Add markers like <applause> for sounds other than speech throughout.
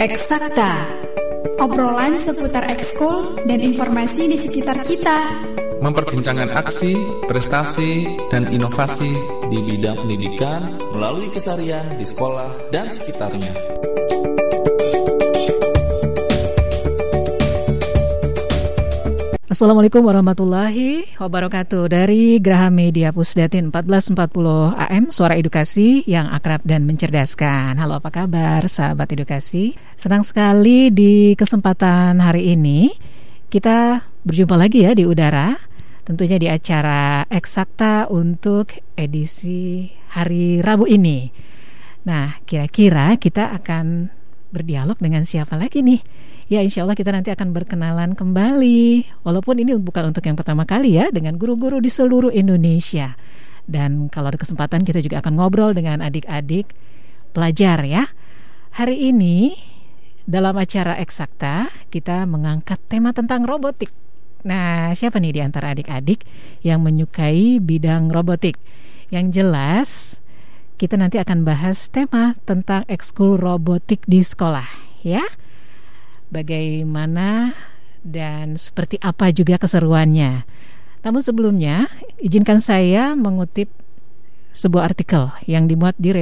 Eksakta Obrolan seputar ekskul dan informasi di sekitar kita Memperbincangkan aksi, prestasi, dan inovasi di bidang pendidikan melalui kesarian di sekolah dan sekitarnya. Assalamualaikum warahmatullahi wabarakatuh. Dari Graha Media Pusdatin 1440 AM Suara Edukasi yang akrab dan mencerdaskan. Halo apa kabar sahabat edukasi? Senang sekali di kesempatan hari ini Kita berjumpa lagi ya di udara. Tentunya di acara Eksakta untuk edisi hari Rabu ini. Nah kira-kira kita akan berdialog dengan siapa lagi nih Ya insya Allah kita nanti akan berkenalan kembali. Walaupun ini bukan untuk yang pertama kali ya Dengan guru-guru di seluruh Indonesia. Dan kalau ada kesempatan kita juga akan ngobrol dengan adik-adik pelajar ya. Hari ini dalam acara eksakta kita mengangkat tema tentang robotik. Nah siapa nih di antara adik-adik yang menyukai bidang robotik? Yang jelas kita nanti akan bahas tema tentang ekskul robotik di sekolah ya bagaimana dan seperti apa juga keseruannya. Namun sebelumnya, izinkan saya mengutip sebuah artikel yang dimuat di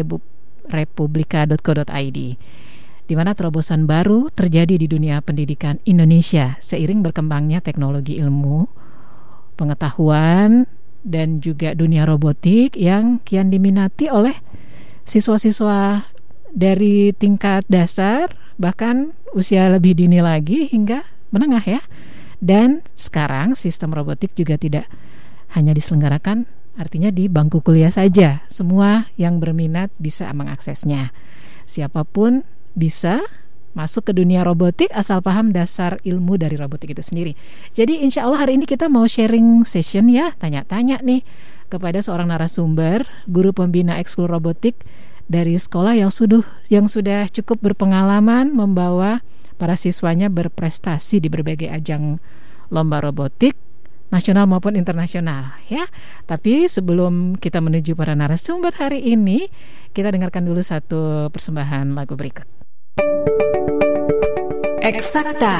republika.co.id di mana terobosan baru terjadi di dunia pendidikan Indonesia seiring berkembangnya teknologi ilmu, pengetahuan, dan juga dunia robotik yang kian diminati oleh siswa-siswa dari tingkat dasar bahkan usia lebih dini lagi hingga menengah ya. Dan sekarang sistem robotik juga tidak hanya diselenggarakan artinya di bangku kuliah saja. Semua yang berminat bisa mengaksesnya. Siapa pun bisa masuk ke dunia robotik asal paham dasar ilmu dari robotik itu sendiri. Jadi insya Allah hari ini kita mau sharing session ya, tanya-tanya nih kepada seorang narasumber, guru pembina ekskul robotik dari sekolah yang sudah yang sudah cukup berpengalaman membawa para siswanya berprestasi di berbagai ajang lomba robotik nasional maupun internasional ya. Tapi sebelum kita menuju para narasumber hari ini, kita dengarkan dulu satu persembahan lagu berikut. Eksakta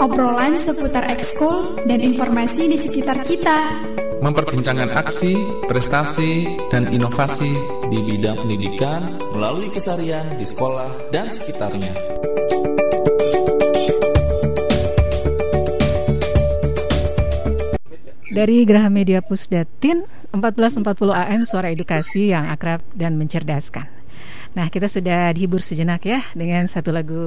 Obrolan seputar ekskul dan informasi di sekitar kita Memperbincangkan aksi, prestasi, dan inovasi di bidang pendidikan melalui kesarian di sekolah dan sekitarnya. Dari Graha Media Pusdatin 1440 AM Suara Edukasi yang akrab dan mencerdaskan. Nah, kita sudah dihibur sejenak ya dengan satu lagu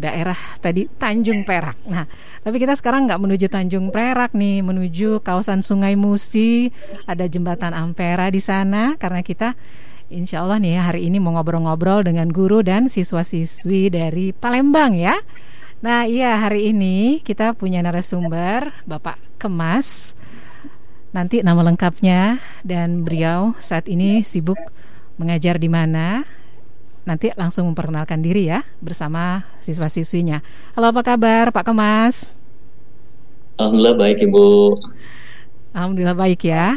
daerah tadi Tanjung Perak. Nah, tapi kita sekarang nggak menuju Tanjung Perak nih, menuju kawasan Sungai Musi. Ada jembatan Ampera di sana karena kita Insya Allah nih ya, hari ini mau ngobrol-ngobrol dengan guru dan siswa-siswi dari Palembang ya. Nah iya hari ini kita punya narasumber Bapak Kemas Nanti nama lengkapnya dan beliau saat ini sibuk mengajar di mana nanti langsung memperkenalkan diri ya bersama siswa-siswinya. Halo apa kabar Pak Kemas? Alhamdulillah baik Ibu. Alhamdulillah baik ya.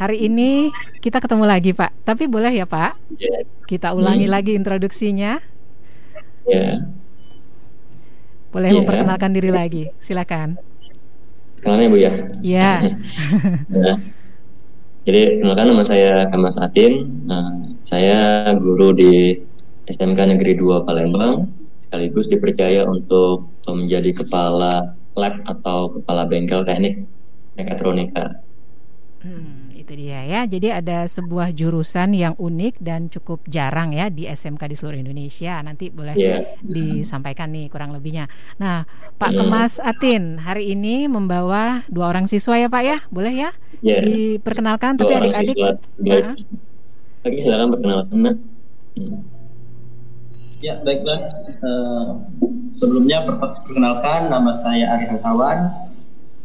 Hari ini kita ketemu lagi Pak. Tapi boleh ya Pak? Ya. Kita ulangi hmm. lagi introduksinya. Ya. Boleh ya. memperkenalkan diri lagi. Silakan. Kenalnya Bu ya. Iya. <laughs> ya. Jadi kenalkan nama saya Kamas Atin. Nah, saya guru di SMK Negeri 2 Palembang sekaligus dipercaya untuk menjadi kepala lab atau kepala bengkel teknik mekatronika. Hmm, itu dia ya. Jadi ada sebuah jurusan yang unik dan cukup jarang ya di SMK di seluruh Indonesia. Nanti boleh yeah. disampaikan nih kurang lebihnya. Nah, Pak hmm. Kemas Atin hari ini membawa dua orang siswa ya Pak ya, boleh ya? Yeah. Diperkenalkan dua tapi adik-adik. Lagi silakan perkenalkan. Hmm. Ya, baiklah. Uh, sebelumnya perkenalkan nama saya Ari Hartawan.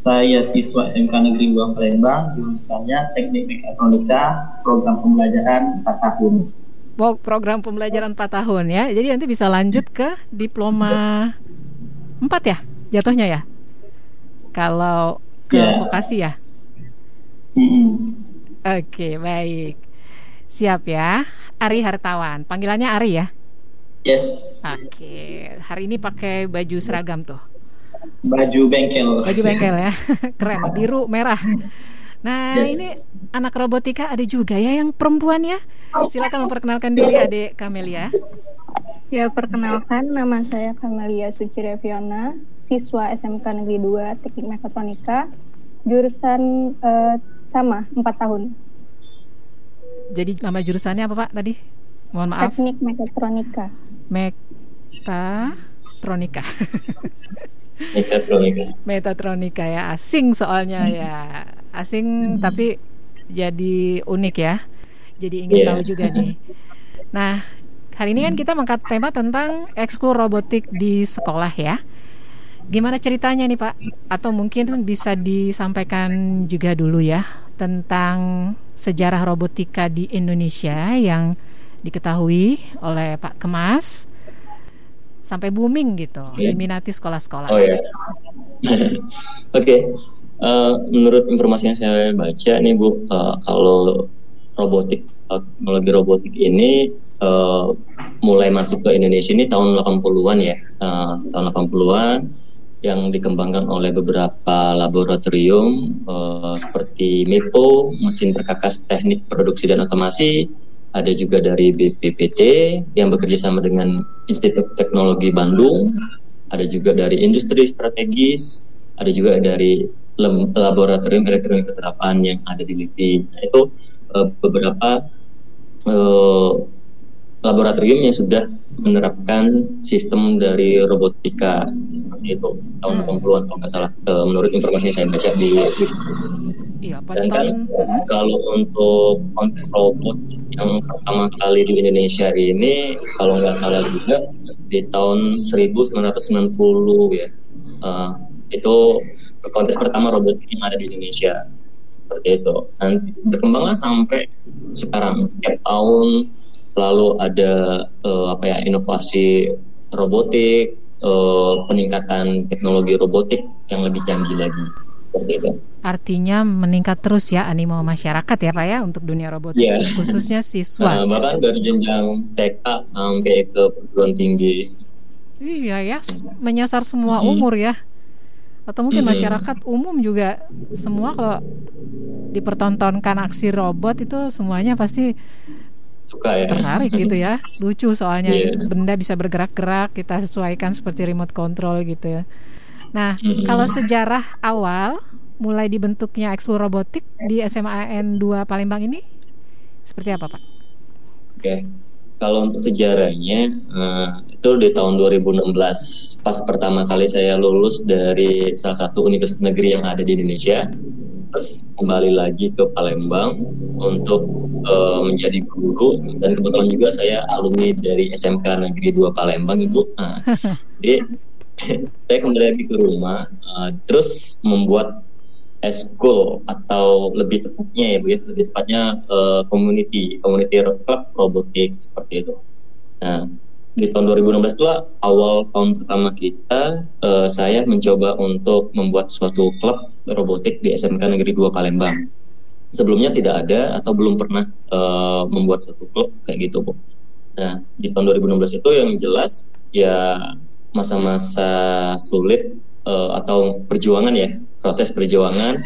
Saya siswa SMK Negeri 2 Palembang, jurusannya Teknik Mekatronika, program pembelajaran 4 tahun. Program pembelajaran 4 tahun ya. Jadi nanti bisa lanjut ke diploma 4 ya jatuhnya ya. Kalau ke yeah. vokasi ya. Mm -hmm. Oke, baik. Siap ya. Ari Hartawan. Panggilannya Ari ya? Yes. Oke, hari ini pakai baju seragam tuh. Baju bengkel. Baju bengkel ya, <laughs> keren, <laughs> biru merah. Nah Yes. ini anak robotika ada juga ya yang perempuan ya. Silakan memperkenalkan diri adik Kamelia. Ya, perkenalkan nama saya Kamelia Suci Reviona, siswa SMK Negeri 2 Teknik Mekatronika, jurusan eh, sama 4 tahun, Jadi nama jurusannya apa Pak tadi? Mohon maaf. Teknik Mekatronika. Mekatronika. <laughs> Mekatronika. Metatronika ya, asing soalnya ya. Asing tapi jadi unik ya. Jadi ingin Iya. tahu juga <laughs> nih. Nah, hari ini kan kita mengangkat tema tentang ekskul robotik di sekolah ya. Gimana ceritanya nih Pak? Atau mungkin bisa disampaikan juga dulu ya tentang sejarah robotika di Indonesia yang diketahui oleh Pak Kemas sampai booming gitu, Oke. diminati sekolah-sekolah. Oh ya. <laughs> Oke. Eh, menurut informasi yang saya baca nih Bu, eh, kalau robotik eh, teknologi robotik ini eh, mulai masuk ke Indonesia ini tahun 80-an ya. Eh, tahun 80-an yang dikembangkan oleh beberapa laboratorium eh, seperti MIPO, mesin perkakas teknik produksi dan otomasi, ada juga dari BPPT yang bekerja sama dengan Institut Teknologi Bandung, ada juga dari industri strategis, ada juga dari laboratorium elektronik keterapan yang ada di LIPI. Nah, itu eh, beberapa eh, laboratorium yang sudah menerapkan sistem dari robotika. Seperti itu tahun 80-an kalau nggak salah. Eh, menurut informasi yang saya baca di Iya, pada dan kan tahun Mm-mm. kalau untuk kontes robot yang pertama kali di Indonesia ini kalau nggak salah juga di tahun 1990 ya. Eh, itu kontes pertama robot yang ada di Indonesia. Seperti itu. Dan berkembanglah sampai sekarang. Setiap tahun selalu ada eh, apa ya inovasi robotik eh, peningkatan teknologi robotik yang lebih canggih lagi seperti itu Artinya meningkat terus ya animo masyarakat ya Pak ya untuk dunia robotik Iya. khususnya siswa. bahkan dari jenjang TK sampai ke perguruan tinggi. Iya ya, menyasar semua Mhm. umur ya. Atau mungkin Mhm. masyarakat umum juga semua kalau dipertontonkan aksi robot itu semuanya pasti Suka ya. tertarik gitu ya. <laughs> Lucu soalnya Iya. benda bisa bergerak-gerak, kita sesuaikan seperti remote control gitu ya. Nah, Mhm. kalau sejarah awal mulai dibentuknya ekskul robotik di SMAN 2 Palembang ini seperti apa, Pak? Oke. Kalau untuk sejarahnya eh, itu di tahun 2016 pas pertama kali saya lulus dari salah satu universitas negeri yang ada di Indonesia. Terus kembali lagi ke Palembang untuk eh, menjadi guru dan kebetulan juga saya alumni dari SMK Negeri 2 Palembang Ibu. Nah, <laughs> jadi <laughs> saya kembali lagi ke rumah eh, terus membuat eskul atau lebih tepatnya ya bu ya lebih tepatnya eh, community community club robotik seperti itu. Nah di tahun 2016 itu awal tahun pertama kita eh, saya mencoba untuk membuat suatu klub robotik di SMK Negeri 2 Palembang. Sebelumnya tidak ada atau belum pernah eh, membuat suatu klub kayak gitu bu. Nah di tahun 2016 itu yang jelas ya masa-masa sulit eh, atau perjuangan ya proses perjuangan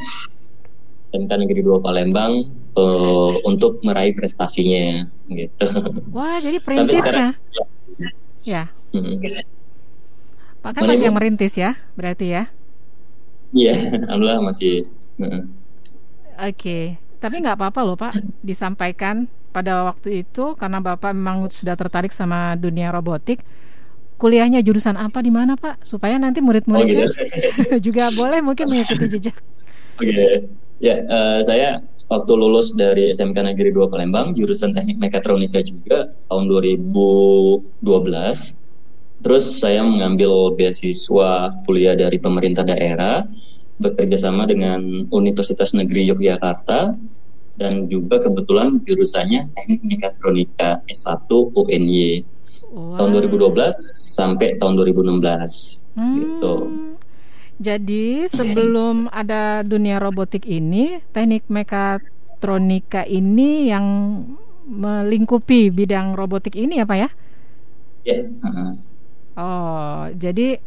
SMK Negeri 2 Palembang eh, untuk meraih prestasinya gitu. Wah, jadi <laughs> Sampai sekarang perintisnya. Ya, Mm. Pak kan masih yang merintis ya, berarti ya. Iya, alhamdulillah masih. Oke, tapi nggak apa-apa loh Pak, disampaikan pada waktu itu karena Bapak memang sudah tertarik sama dunia robotik. Kuliahnya jurusan apa di mana Pak? Supaya nanti Oh murid-muridnya gitu. <laughs> juga boleh mungkin mengikuti jejak. Oke. Ya, eh, saya waktu lulus dari SMK Negeri 2 Palembang, jurusan Teknik Mekatronika juga tahun 2012. Terus saya mengambil beasiswa kuliah dari pemerintah daerah, bekerja sama dengan Universitas Negeri Yogyakarta, dan juga kebetulan jurusannya Teknik Mekatronika S1 UNY Wah. tahun 2012 sampai tahun 2016 Hmm. gitu. Jadi sebelum ada dunia robotik ini, teknik mekatronika ini yang melingkupi bidang robotik ini ya Pak ya? Ya. Uh, Oh, jadi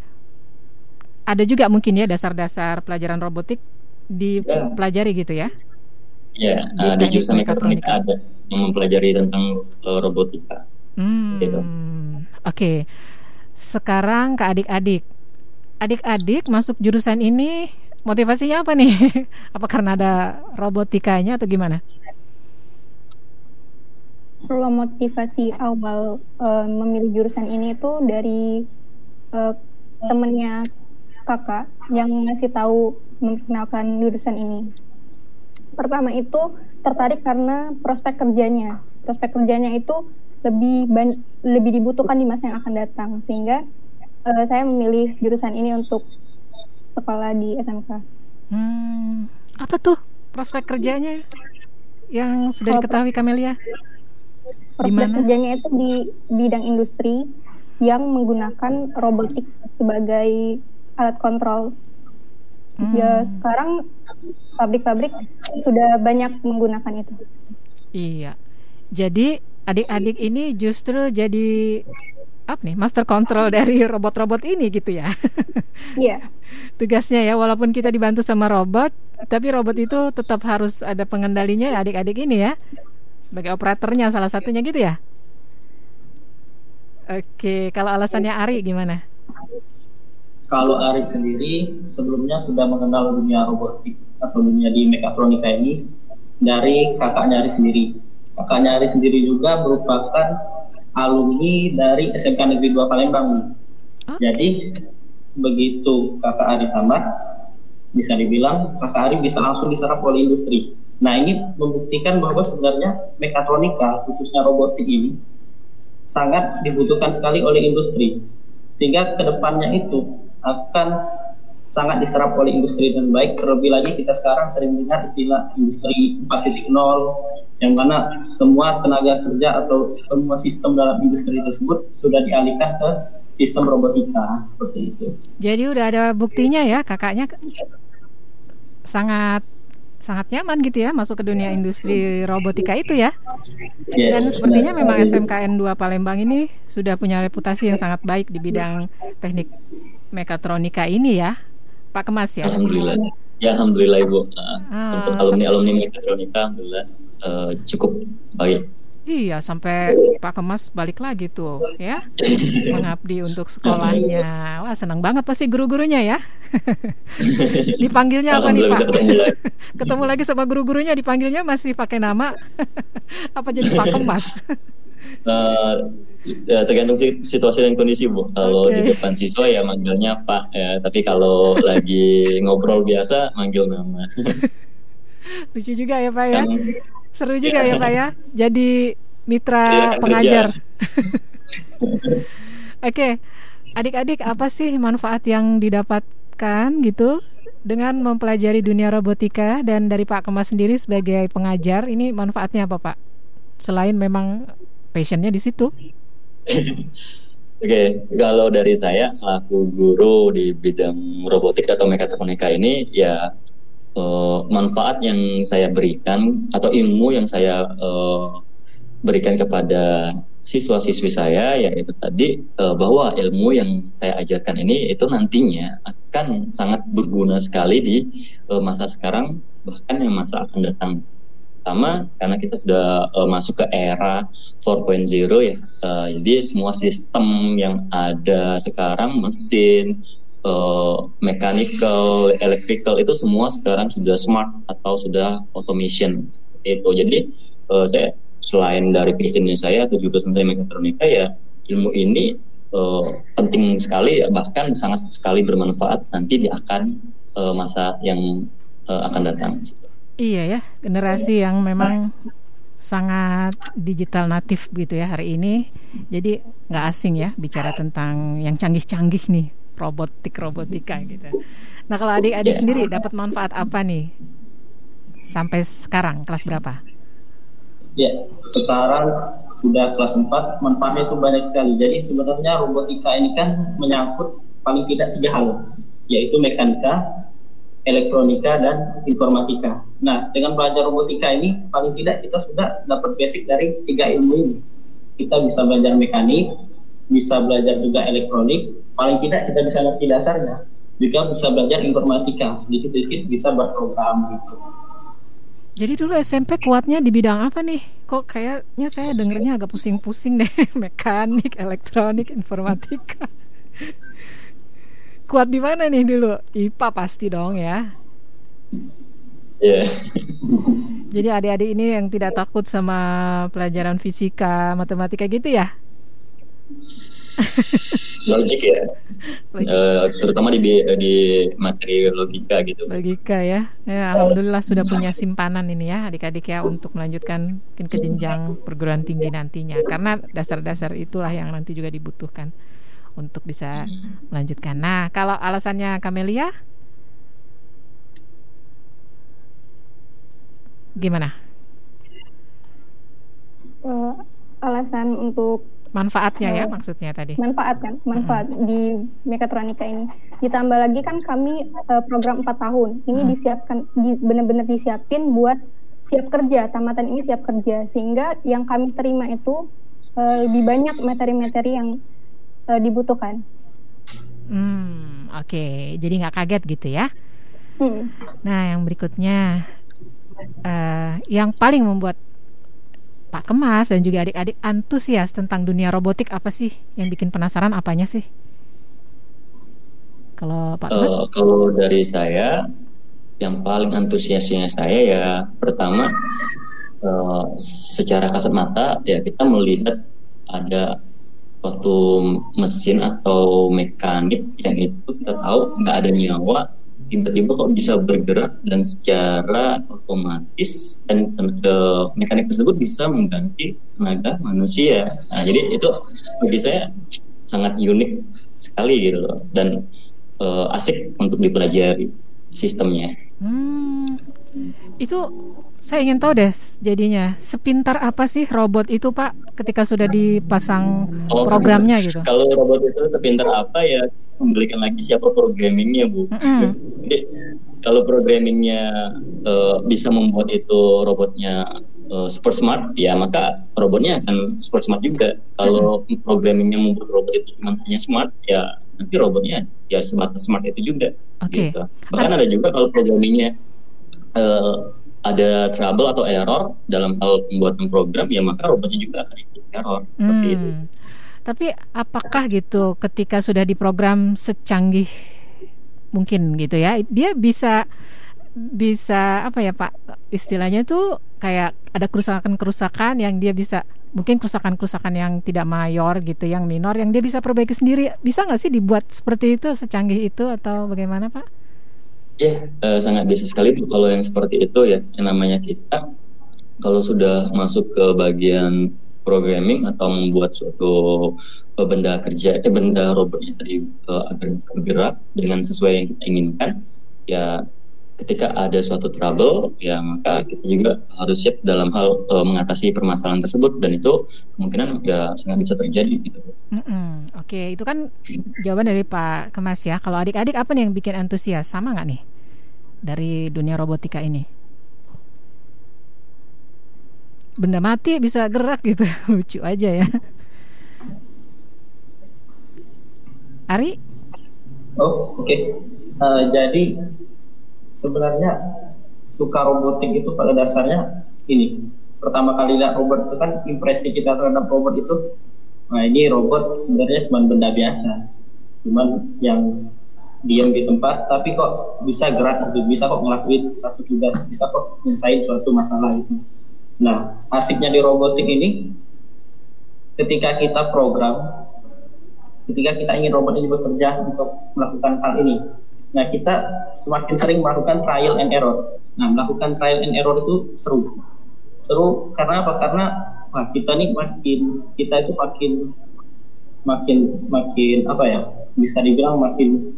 ada juga mungkin ya dasar-dasar pelajaran robotik dipelajari gitu ya? ya, Di uh, di jurusan mekatronika. mekatronika ada yang mempelajari tentang uh, robotika. Seperti itu. Hmm, Oke, sekarang ke adik-adik. Adik-adik masuk jurusan ini motivasinya apa nih? <laughs> apa karena ada robotikanya atau gimana? Kalau motivasi awal eh, memilih jurusan ini itu dari eh, temennya kakak yang ngasih tahu memperkenalkan jurusan ini. Pertama itu tertarik karena prospek kerjanya. Prospek kerjanya itu lebih ban- lebih dibutuhkan di masa yang akan datang sehingga eh, saya memilih jurusan ini untuk sekolah di SMK. Hmm, apa tuh prospek kerjanya yang sudah Kalau diketahui Kamelia? Prospek kerjanya itu di bidang industri yang menggunakan robotik sebagai alat kontrol. Hmm. Ya sekarang pabrik-pabrik sudah banyak menggunakan itu. Iya. Jadi adik-adik ini justru jadi apa nih master control dari robot-robot ini gitu ya. <laughs> Iya, Tugasnya ya walaupun kita dibantu sama robot, tapi robot itu tetap harus ada pengendalinya ya adik-adik ini ya. Sebagai operatornya salah satunya gitu ya. Oke, kalau alasannya Ari gimana? Kalau Ari sendiri sebelumnya sudah mengenal dunia robotik atau dunia di mekatronika ini dari kakaknya Ari sendiri. Kakaknya Ari sendiri juga merupakan alumni dari SMK Negeri 2 Palembang. Oh. Jadi begitu kakak Ari tamat, bisa dibilang kakak Ari bisa langsung diserap oleh industri. Nah ini membuktikan bahwa sebenarnya mekatronika khususnya robotik ini sangat dibutuhkan sekali oleh industri sehingga ke depannya itu akan sangat diserap oleh industri dan baik terlebih lagi kita sekarang sering dengar istilah industri 4.0 yang mana semua tenaga kerja atau semua sistem dalam industri tersebut sudah dialihkan ke sistem robotika seperti itu. Jadi udah ada buktinya ya kakaknya sangat sangat nyaman gitu ya masuk ke dunia industri robotika itu ya. Yes, Dan sepertinya memang. SMKN 2 Palembang ini sudah punya reputasi yang sangat baik di bidang teknik mekatronika ini ya. Pak Kemas ya. Alhamdulillah. Ya alhamdulillah Ibu. Uh, Ah, untuk alumni alumni mekatronika alhamdulillah uh, cukup baik. Iya, sampai Pak Kemas balik lagi tuh ya. Mengabdi untuk sekolahnya. Wah, senang banget pasti guru-gurunya ya. <laughs> Dipanggilnya apa nih, Pak? ketemu lagi. <laughs> Ketemu lagi sama guru-gurunya dipanggilnya masih pakai nama <laughs> apa jadi Pak Kemas? Eh, ya, tergantung si- situasi dan kondisi bu. Kalau Oke. di depan siswa ya manggilnya Pak. Ya, tapi kalau <laughs> lagi ngobrol biasa manggil nama. <laughs> Lucu juga ya, Pak ya. Kan, Seru juga Iya. ya, Pak ya. Jadi mitra Iya, pengajar. <laughs> Oke. Adik-adik apa sih manfaat yang didapatkan gitu dengan mempelajari dunia robotika dan dari Pak Kemas sendiri sebagai pengajar ini manfaatnya apa, Pak? Selain memang passionnya di situ. <laughs> Oke, kalau dari saya selaku guru di bidang robotik atau mekatronika ini ya eh, manfaat yang saya berikan atau ilmu yang saya eh, berikan kepada siswa-siswi saya yaitu tadi eh, bahwa ilmu yang saya ajarkan ini itu nantinya akan sangat berguna sekali di masa sekarang bahkan yang masa akan datang pertama karena kita sudah eh, masuk ke era 4.0 ya Eh, jadi semua sistem yang ada sekarang mesin eh, mechanical electrical itu semua sekarang sudah smart atau sudah automation itu. Jadi eh, saya selain dari passionnya saya atau jurusan saya mekatronika ya ilmu ini eh, penting sekali bahkan sangat sekali bermanfaat nanti di akan eh, masa yang eh, akan datang Iya ya, generasi yang memang sangat digital natif gitu ya hari ini. Jadi nggak asing ya bicara tentang yang canggih-canggih nih, robotik robotika gitu. Nah kalau adik-adik Ya. sendiri dapat manfaat apa nih sampai sekarang kelas berapa? Ya, sekarang sudah kelas 4, manfaatnya itu banyak sekali. Jadi sebenarnya robotika ini kan menyangkut paling tidak tiga hal, yaitu mekanika, elektronika, dan informatika. Nah, dengan belajar robotika ini, paling tidak kita sudah dapat basic dari tiga ilmu ini. Kita bisa belajar mekanik, bisa belajar juga elektronik, paling tidak kita bisa ngerti dasarnya, juga bisa belajar informatika, sedikit-sedikit bisa berprogram gitu. Jadi dulu SMP kuatnya di bidang apa nih? Kok kayaknya saya dengernya agak pusing-pusing deh, <laughs> mekanik, elektronik, informatika. Kuat di mana nih dulu? IPA pasti dong ya. Iya. Yeah. Jadi adik-adik ini yang tidak takut sama pelajaran fisika, matematika gitu ya? <laughs> Logik ya. Uh, terutama di di materi logika gitu. Logika ya. ya. Alhamdulillah sudah punya simpanan ini ya adik-adik ya untuk melanjutkan mungkin ke jenjang perguruan tinggi nantinya. Karena dasar-dasar itulah yang nanti juga dibutuhkan untuk bisa melanjutkan. Nah, kalau alasannya Kamelia gimana? Uh, alasan untuk manfaatnya uh, ya maksudnya tadi. Manfaat kan, manfaat hmm. di mekatronika ini. Ditambah lagi kan kami uh, program 4 tahun. Ini hmm. disiapkan di, benar-benar disiapin buat siap kerja, tamatan ini siap kerja sehingga yang kami terima itu uh, lebih banyak materi-materi yang uh, dibutuhkan. Hmm, oke. Okay. Jadi nggak kaget gitu ya. Hmm. Nah, yang berikutnya uh, yang paling membuat Pak Kemas dan juga adik-adik antusias tentang dunia robotik apa sih yang bikin penasaran apanya sih? Kalau Pak Kemas? Uh, kalau dari saya yang paling antusiasnya saya ya pertama uh, secara kasat mata ya kita melihat ada suatu mesin atau mekanik yang itu kita tahu nggak ada nyawa tiba-tiba kok bisa bergerak dan secara otomatis dan tenaga mekanik tersebut bisa mengganti tenaga manusia. Nah, jadi itu bagi saya sangat unik sekali gitu loh dan uh, asik untuk dipelajari sistemnya. Hmm, itu saya ingin tahu deh jadinya sepintar apa sih robot itu Pak ketika sudah dipasang oh, programnya gitu. Kalau robot itu sepintar apa ya kembalikan lagi siapa programmingnya Bu. Mm -hmm. Jadi kalau programmingnya uh, bisa membuat itu robotnya uh, super smart ya maka robotnya akan super smart juga. Kalau mm -hmm. programmingnya membuat robot itu cuma hanya smart ya nanti robotnya ya sebatas smart itu juga. Okay. Gitu. Bahkan ada juga kalau programmingnya uh, ada trouble atau error dalam hal pembuatan program ya maka robotnya juga akan ikut error seperti hmm. itu. Tapi apakah gitu ketika sudah diprogram secanggih mungkin gitu ya dia bisa bisa apa ya Pak istilahnya itu kayak ada kerusakan-kerusakan yang dia bisa mungkin kerusakan-kerusakan yang tidak mayor gitu yang minor yang dia bisa perbaiki sendiri bisa nggak sih dibuat seperti itu secanggih itu atau bagaimana Pak? Ya, uh, sangat bisa sekali Bu kalau yang seperti itu ya. Yang namanya kita kalau sudah masuk ke bagian programming atau membuat suatu uh, benda kerja eh benda robotnya tadi uh, agar bergerak dengan sesuai yang kita inginkan, ya ketika ada suatu trouble ya maka kita juga harus siap dalam hal uh, mengatasi permasalahan tersebut dan itu kemungkinan ya sangat bisa terjadi gitu. Mm -hmm. Oke, okay, itu kan jawaban dari Pak Kemas ya. Kalau adik-adik apa nih yang bikin antusias sama nggak nih dari dunia robotika ini? Benda mati bisa gerak gitu, <laughs> lucu aja ya. Ari? Oh oke. Okay. Uh, eh, jadi sebenarnya suka robotik itu pada dasarnya ini. Pertama kali lihat robot itu kan impresi kita terhadap robot itu nah ini robot sebenarnya cuma benda biasa cuman yang diam di tempat tapi kok bisa gerak gitu bisa kok ngelakuin satu tugas bisa kok menyelesaikan suatu masalah itu nah asiknya di robotik ini ketika kita program ketika kita ingin robot ini bekerja untuk melakukan hal ini Nah, kita semakin sering melakukan trial and error. Nah, melakukan trial and error itu seru. Seru karena apa? Karena wah, kita nih makin kita itu makin makin makin apa ya? Bisa dibilang makin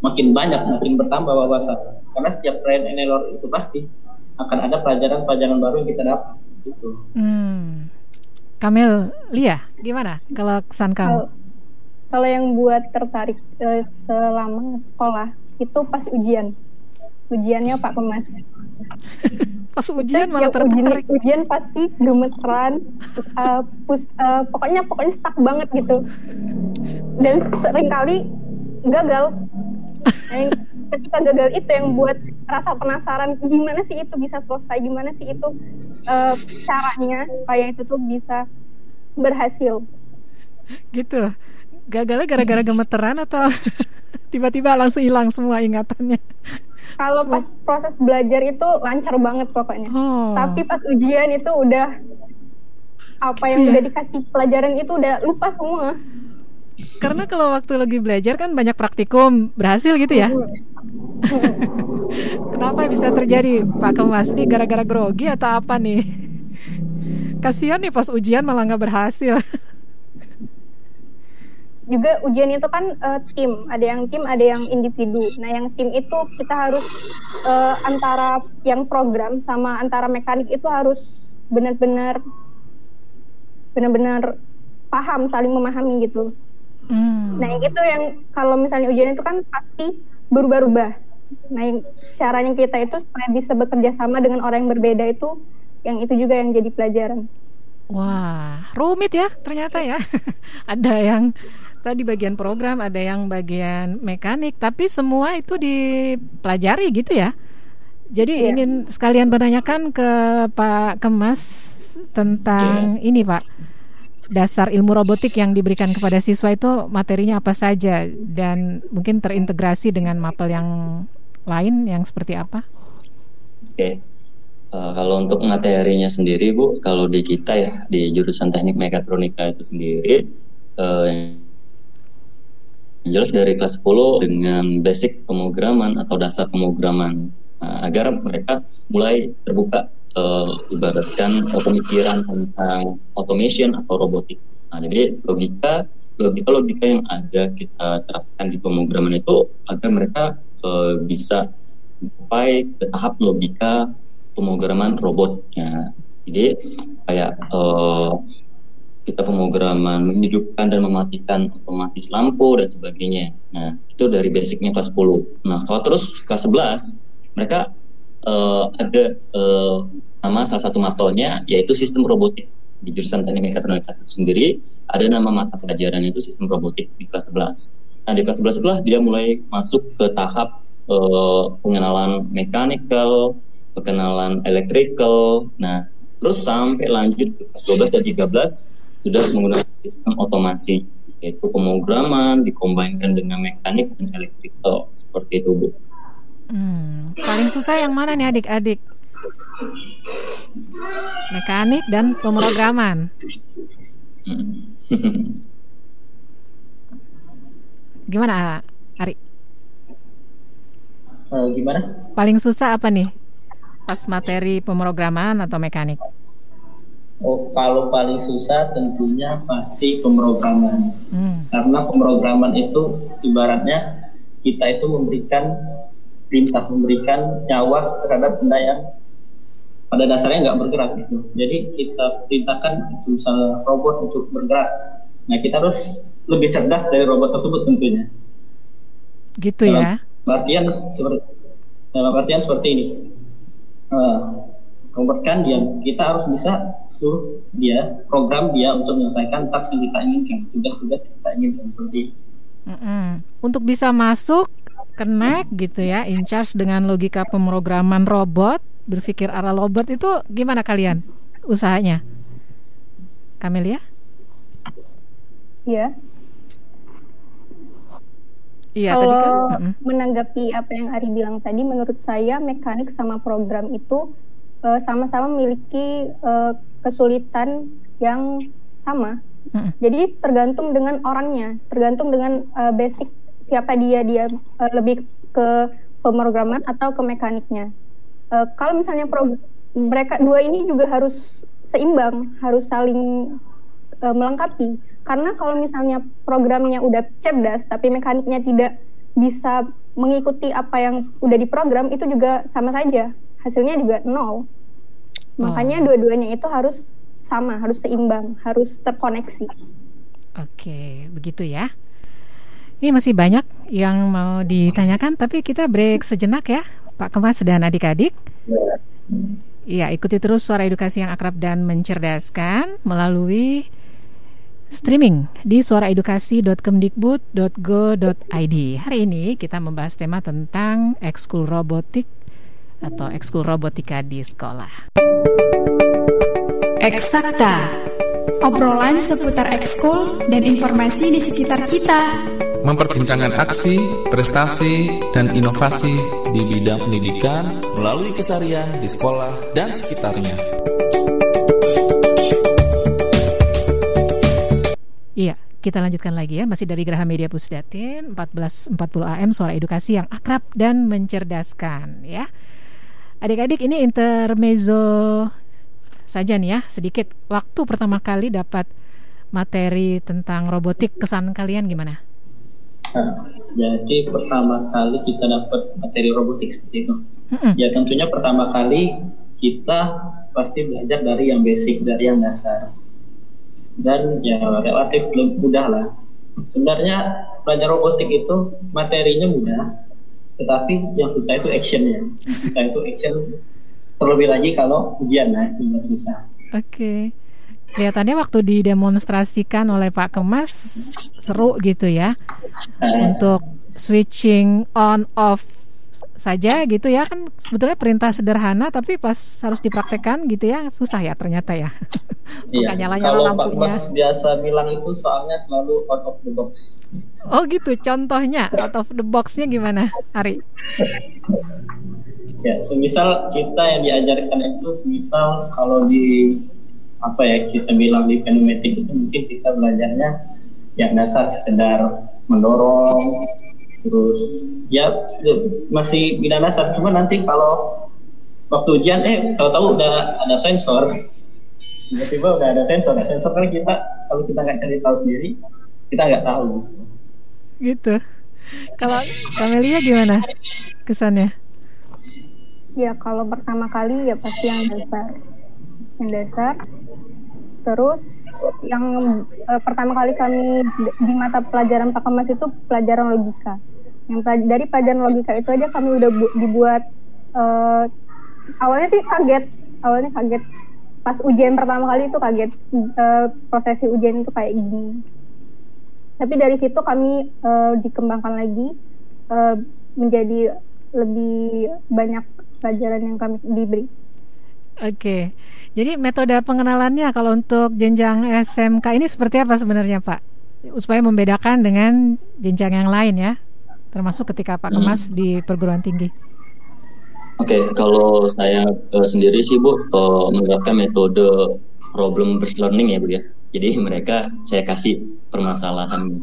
makin banyak, makin bertambah wawasan. Karena setiap trial and error itu pasti akan ada pelajaran-pelajaran baru yang kita dapat. Gitu. Hmm. Kamil, Lia, gimana kalau kesan kamu? Kalau yang buat tertarik uh, selama sekolah itu pas ujian ujiannya Pak Kemas <laughs> pas ujian malah Setiap ujian, tertarik. ujian pasti gemeteran, uh, pus, uh, pokoknya pokoknya stuck banget gitu. Dan sering kali gagal. Ketika gagal itu yang buat rasa penasaran gimana sih itu bisa selesai, gimana sih itu uh, caranya supaya itu tuh bisa berhasil. Gitu. Gagalnya gara-gara gemeteran atau <laughs> tiba-tiba langsung hilang semua ingatannya. Kalau pas proses belajar itu lancar banget pokoknya. Oh. Tapi pas ujian itu udah apa yang Gitu ya? udah dikasih pelajaran itu udah lupa semua. Karena kalau waktu lagi belajar kan banyak praktikum berhasil gitu ya. <laughs> Kenapa bisa terjadi Pak Kemas nih gara-gara grogi atau apa nih? <laughs> Kasihan nih pas ujian malah nggak berhasil. Juga ujian itu kan eh, tim, ada yang tim, ada yang individu. Nah, yang tim itu kita harus eh, antara yang program sama antara mekanik itu harus benar-benar benar-benar paham, saling memahami gitu. Hmm. Nah, yang itu yang kalau misalnya ujian itu kan pasti berubah-ubah. Nah, yang caranya kita itu supaya bisa bekerja sama dengan orang yang berbeda itu, yang itu juga yang jadi pelajaran. Wah, rumit ya ternyata ya. <laughs> ada yang tadi bagian program, ada yang bagian mekanik, tapi semua itu dipelajari gitu ya. Jadi Iya. ingin sekalian menanyakan ke Pak Kemas tentang ini Pak. Dasar ilmu robotik yang diberikan kepada siswa itu materinya apa saja dan mungkin terintegrasi dengan mapel yang lain yang seperti apa? Oke. Eh, kalau untuk materinya sendiri, Bu, kalau di kita ya di jurusan teknik mekatronika itu sendiri, yang jelas dari kelas 10 dengan basic pemrograman atau dasar pemrograman Nah, agar mereka mulai terbuka eh, ibaratkan pemikiran tentang automation atau robotik. Nah, jadi logika logika logika yang ada kita terapkan di pemrograman itu agar mereka eh, bisa ke tahap logika pemrograman robotnya. Jadi kayak eh, kita pemrograman menghidupkan dan mematikan otomatis lampu dan sebagainya. Nah, itu dari basicnya kelas 10. Nah, kalau terus kelas 11 mereka eh, ada eh, nama salah satu mapelnya yaitu sistem robotik di jurusan teknik mekatronika itu sendiri ada nama mata pelajaran itu sistem robotik di kelas 11. Nah, di kelas 11 itulah dia mulai masuk ke tahap eh, pengenalan mechanical, pengenalan electrical. Nah, terus sampai lanjut ke kelas 12 dan 13 sudah menggunakan sistem otomasi yaitu pemrograman dikombinkan dengan mekanik dan electrical seperti itu Bu. Hmm, paling susah yang mana nih adik-adik? Mekanik dan pemrograman. Hmm. <laughs> Gimana, Ari? Eh, gimana? Paling susah apa nih? Pas materi pemrograman atau mekanik? Oh, kalau paling susah tentunya pasti pemrograman. Hmm. Karena pemrograman itu ibaratnya kita itu memberikan perintah, memberikan nyawa terhadap benda yang pada dasarnya nggak bergerak gitu. Jadi kita perintahkan itu misalnya robot untuk bergerak. Nah kita harus lebih cerdas dari robot tersebut tentunya. Gitu Dalam ya. artian seperti dalam artian seperti ini. Robot kan dia kita harus bisa suruh dia program dia untuk menyelesaikan task yang kita inginkan, tugas-tugas yang kita inginkan seperti itu. Mm-mm. Untuk bisa masuk connect gitu ya, in charge dengan logika pemrograman robot, berpikir arah robot itu gimana kalian usahanya? Kamelia? Ya, Iya tadi kan. kalau menanggapi apa yang Ari bilang tadi, menurut saya mekanik sama program itu sama-sama memiliki eh, kesulitan yang sama. Mm-mm. Jadi tergantung dengan orangnya, tergantung dengan eh, basic siapa dia dia eh, lebih ke pemrograman atau ke mekaniknya. Eh, kalau misalnya pro- mereka dua ini juga harus seimbang, harus saling eh, melengkapi. Karena kalau misalnya programnya udah cerdas tapi mekaniknya tidak bisa mengikuti apa yang udah diprogram itu juga sama saja hasilnya juga nol. Makanya dua-duanya itu harus sama, harus seimbang, harus terkoneksi. Oke, begitu ya. Ini masih banyak yang mau ditanyakan, tapi kita break sejenak ya, Pak Kemas dan adik-adik. Ya, ikuti terus suara edukasi yang akrab dan mencerdaskan melalui streaming di suaraedukasi.kemdikbud.go.id. Hari ini kita membahas tema tentang ekskul robotik atau ekskul robotika di sekolah. Eksakta. Obrolan seputar ekskul dan informasi di sekitar kita. Memperbincangkan aksi, prestasi, dan inovasi di bidang pendidikan melalui kesarian di sekolah dan sekitarnya. Iya, kita lanjutkan lagi ya, masih dari Geraha Media Pusdatin 1440 AM Suara Edukasi yang akrab dan mencerdaskan ya. Adik-adik ini intermezzo saja nih ya, sedikit waktu pertama kali dapat materi tentang robotik kesan kalian gimana? Nah, jadi pertama kali kita dapat materi robotik seperti itu. Mm-hmm. Ya tentunya pertama kali kita pasti belajar dari yang basic, dari yang dasar. Dan ya relatif mudah lah. Sebenarnya belajar robotik itu materinya mudah, tetapi yang susah itu actionnya. Yang susah itu action terlebih lagi kalau ujian nah itu susah. Oke. Okay. Kelihatannya waktu didemonstrasikan oleh Pak Kemas seru gitu ya. Uh. Untuk switching on off saja gitu ya kan sebetulnya perintah sederhana tapi pas harus dipraktekkan gitu ya susah ya ternyata ya. <laughs> Iya. nyala-nyala lampunya. Pak biasa bilang itu soalnya selalu out of the box. Oh gitu. Contohnya out of the boxnya gimana, Ari? Ya, semisal kita yang diajarkan itu, semisal kalau di apa ya kita bilang di pneumatik itu mungkin kita belajarnya yang dasar sekedar mendorong, terus ya masih bidang dasar. Cuma nanti kalau waktu ujian, eh kalau tahu udah ada sensor, tiba-tiba udah ada sensor. Nah, sensor kan kita kalau kita nggak cari tahu sendiri, kita nggak tahu. Gitu. Kalau Kamelia gimana kesannya? Ya kalau pertama kali ya pasti yang dasar, yang dasar. Terus yang uh, pertama kali kami di mata pelajaran Pak Kemas itu pelajaran logika. Yang dari pelajaran logika itu aja kami udah bu dibuat uh, awalnya sih kaget, awalnya kaget pas ujian pertama kali itu kaget uh, prosesi ujian itu kayak gini. Tapi dari situ kami uh, dikembangkan lagi uh, menjadi lebih banyak pelajaran yang kami diberi. Oke, jadi metode pengenalannya kalau untuk jenjang SMK ini seperti apa sebenarnya Pak? Supaya membedakan dengan jenjang yang lain ya, termasuk ketika Pak Kemas hmm. di perguruan tinggi. Oke, kalau saya uh, sendiri sih Bu uh, menerapkan metode problem based learning ya Bu ya. Jadi <laughs> mereka saya kasih permasalahan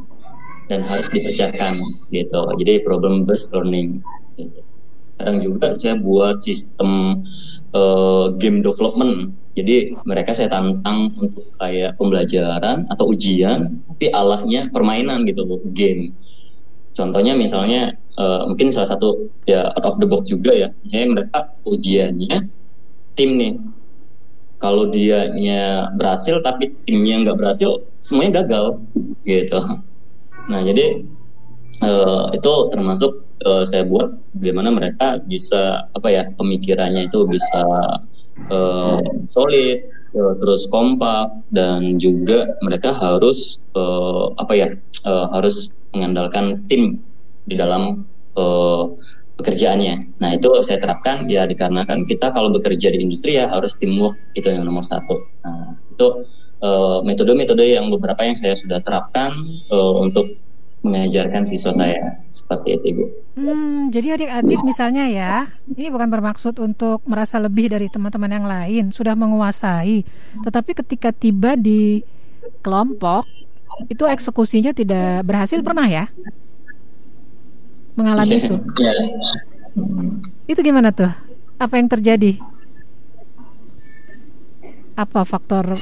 dan harus dipecahkan gitu. Jadi problem based learning. Gitu kadang juga saya buat sistem uh, game development jadi mereka saya tantang untuk kayak pembelajaran atau ujian tapi alahnya permainan gitu loh game contohnya misalnya uh, mungkin salah satu ya out of the box juga ya. Misalnya mereka ujiannya tim nih. Kalau dianya berhasil tapi timnya nggak berhasil semuanya gagal gitu. Nah jadi uh, itu termasuk uh, saya buat bagaimana mereka bisa apa ya pemikirannya itu bisa uh, solid terus kompak dan juga mereka harus uh, apa ya uh, harus mengandalkan tim di dalam uh, pekerjaannya. Nah itu saya terapkan ya dikarenakan kita kalau bekerja di industri ya harus teamwork itu yang nomor satu. Nah itu metode-metode uh, yang beberapa yang saya sudah terapkan uh, untuk mengajarkan siswa saya seperti itu ibu. Hmm, jadi adik-adik misalnya ya, ini bukan bermaksud untuk merasa lebih dari teman-teman yang lain, sudah menguasai, tetapi ketika tiba di kelompok itu eksekusinya tidak berhasil pernah ya? Mengalami itu? Iya. Itu gimana tuh? Apa yang terjadi? Apa faktor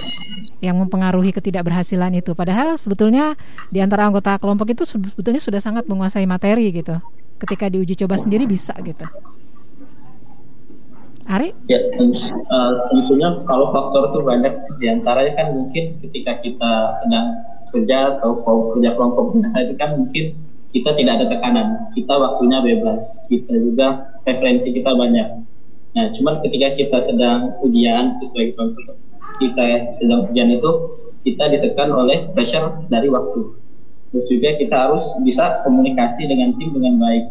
yang mempengaruhi ketidakberhasilan itu. Padahal sebetulnya di antara anggota kelompok itu sebetulnya sudah sangat menguasai materi gitu. Ketika diuji coba sendiri bisa gitu. Ari? Ya, tentunya kalau faktor itu banyak di antaranya kan mungkin ketika kita sedang kerja atau kerja kelompok biasa itu kan mungkin kita tidak ada tekanan, kita waktunya bebas, kita juga referensi kita banyak. Nah, cuman ketika kita sedang ujian, kita sedang ujian itu kita ditekan oleh pressure dari waktu. Terus juga kita harus bisa komunikasi dengan tim dengan baik.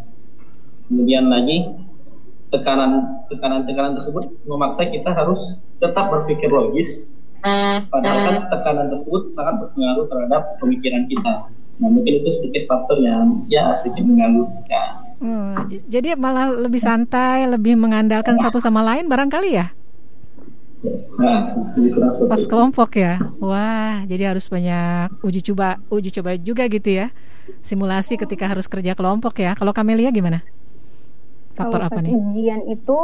Kemudian lagi tekanan tekanan tekanan tersebut memaksa kita harus tetap berpikir logis. Padahal kan tekanan tersebut sangat berpengaruh terhadap pemikiran kita. Nah mungkin itu sedikit faktor yang ya sedikit mengganggu kita. Hmm, jadi malah lebih santai, lebih mengandalkan satu sama lain barangkali ya? Nah, Pas kelompok ya. Wah, jadi harus banyak uji coba, uji coba juga gitu ya. Simulasi ketika harus kerja kelompok ya. Kalau Kamelia gimana? Faktor Kalau apa nih? ujian itu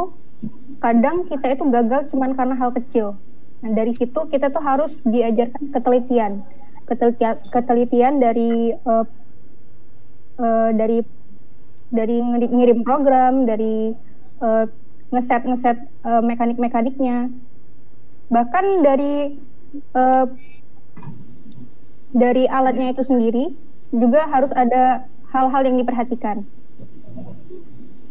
kadang kita itu gagal cuman karena hal kecil. Nah, dari situ kita tuh harus diajarkan ketelitian. Ketelitian, ketelitian dari eh, eh, dari dari ngiri- ngirim program, dari eh, ngeset ngeset eh, mekanik-mekaniknya. Bahkan dari eh, dari alatnya itu sendiri juga harus ada hal-hal yang diperhatikan.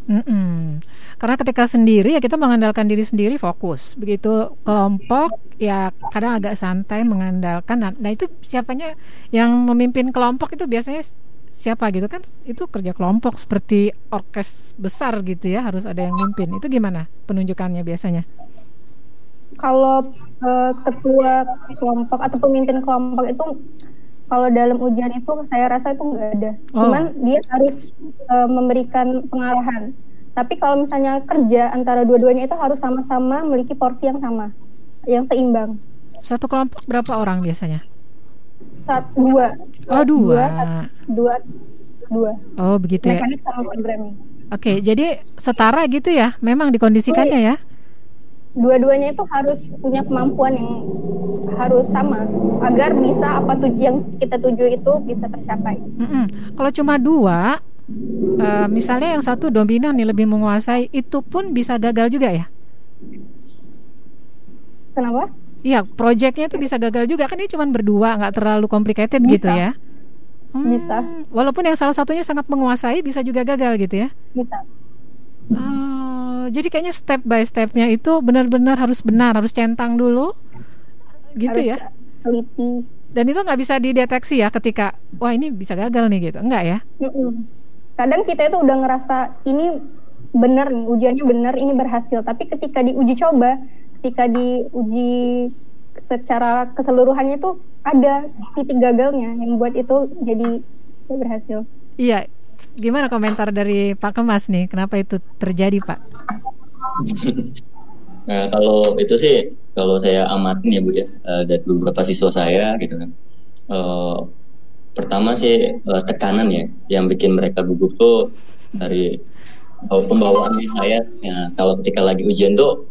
Mm-mm. Karena ketika sendiri ya kita mengandalkan diri sendiri fokus. Begitu kelompok ya kadang agak santai mengandalkan. Nah, nah itu siapanya yang memimpin kelompok itu biasanya siapa gitu kan? Itu kerja kelompok seperti orkes besar gitu ya harus ada yang mimpin. Itu gimana penunjukannya biasanya? kalau eh, ketua kelompok atau pemimpin kelompok itu kalau dalam ujian itu saya rasa itu nggak ada. Oh. Cuman dia harus eh, memberikan pengarahan. Tapi kalau misalnya kerja antara dua-duanya itu harus sama-sama memiliki porsi yang sama, yang seimbang. Satu kelompok berapa orang biasanya? Satu dua. Oh dua. Dua. Dua. Oh begitu ya. Mekanik sama programming. Oke, jadi setara gitu ya. Memang dikondisikannya ya. Dua-duanya itu harus punya kemampuan yang harus sama agar bisa apa tujuan yang kita tuju itu bisa tercapai. Mm-mm. Kalau cuma dua, eh, misalnya yang satu dominan nih lebih menguasai, itu pun bisa gagal juga ya? Kenapa? Iya, proyeknya itu bisa gagal juga kan ini cuma berdua, nggak terlalu complicated Bisa. gitu ya? Hmm, Bisa. Walaupun yang salah satunya sangat menguasai, bisa juga gagal gitu ya? Bisa. Oh, jadi kayaknya step by stepnya itu benar-benar harus benar, harus centang dulu, gitu harus ya? teliti. Dan itu nggak bisa dideteksi ya ketika, wah ini bisa gagal nih gitu, enggak ya? Mm-mm. Kadang kita itu udah ngerasa ini bener nih, ujiannya bener, ini berhasil. Tapi ketika diuji coba, ketika diuji secara keseluruhannya tuh ada titik gagalnya yang buat itu jadi tidak berhasil. Iya, gimana komentar dari Pak Kemas nih? Kenapa itu terjadi Pak? <laughs> Nah, kalau itu sih kalau saya amatin ya Bu ya eh, dari beberapa siswa saya gitu kan. Eh, pertama sih eh, tekanan ya yang bikin mereka gugup tuh dari oh, pembawaan saya. Ya, kalau ketika lagi ujian tuh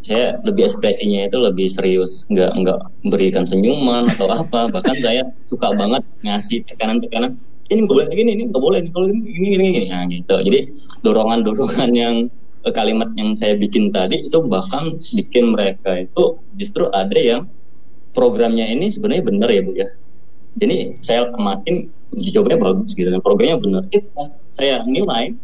saya lebih ekspresinya itu lebih serius, nggak nggak memberikan senyuman atau apa. Bahkan <laughs> saya suka banget ngasih tekanan-tekanan. Ini nggak boleh gini, ini nggak boleh, ini kalau gini, gini, gini, gini. Nah, gitu. Jadi dorongan-dorongan <laughs> yang eh, kalimat yang saya bikin tadi itu bahkan bikin mereka itu justru ada yang programnya ini sebenarnya benar ya bu ya. Jadi saya amatin uji cobanya bagus gitu kan, programnya benar. Pas saya nilai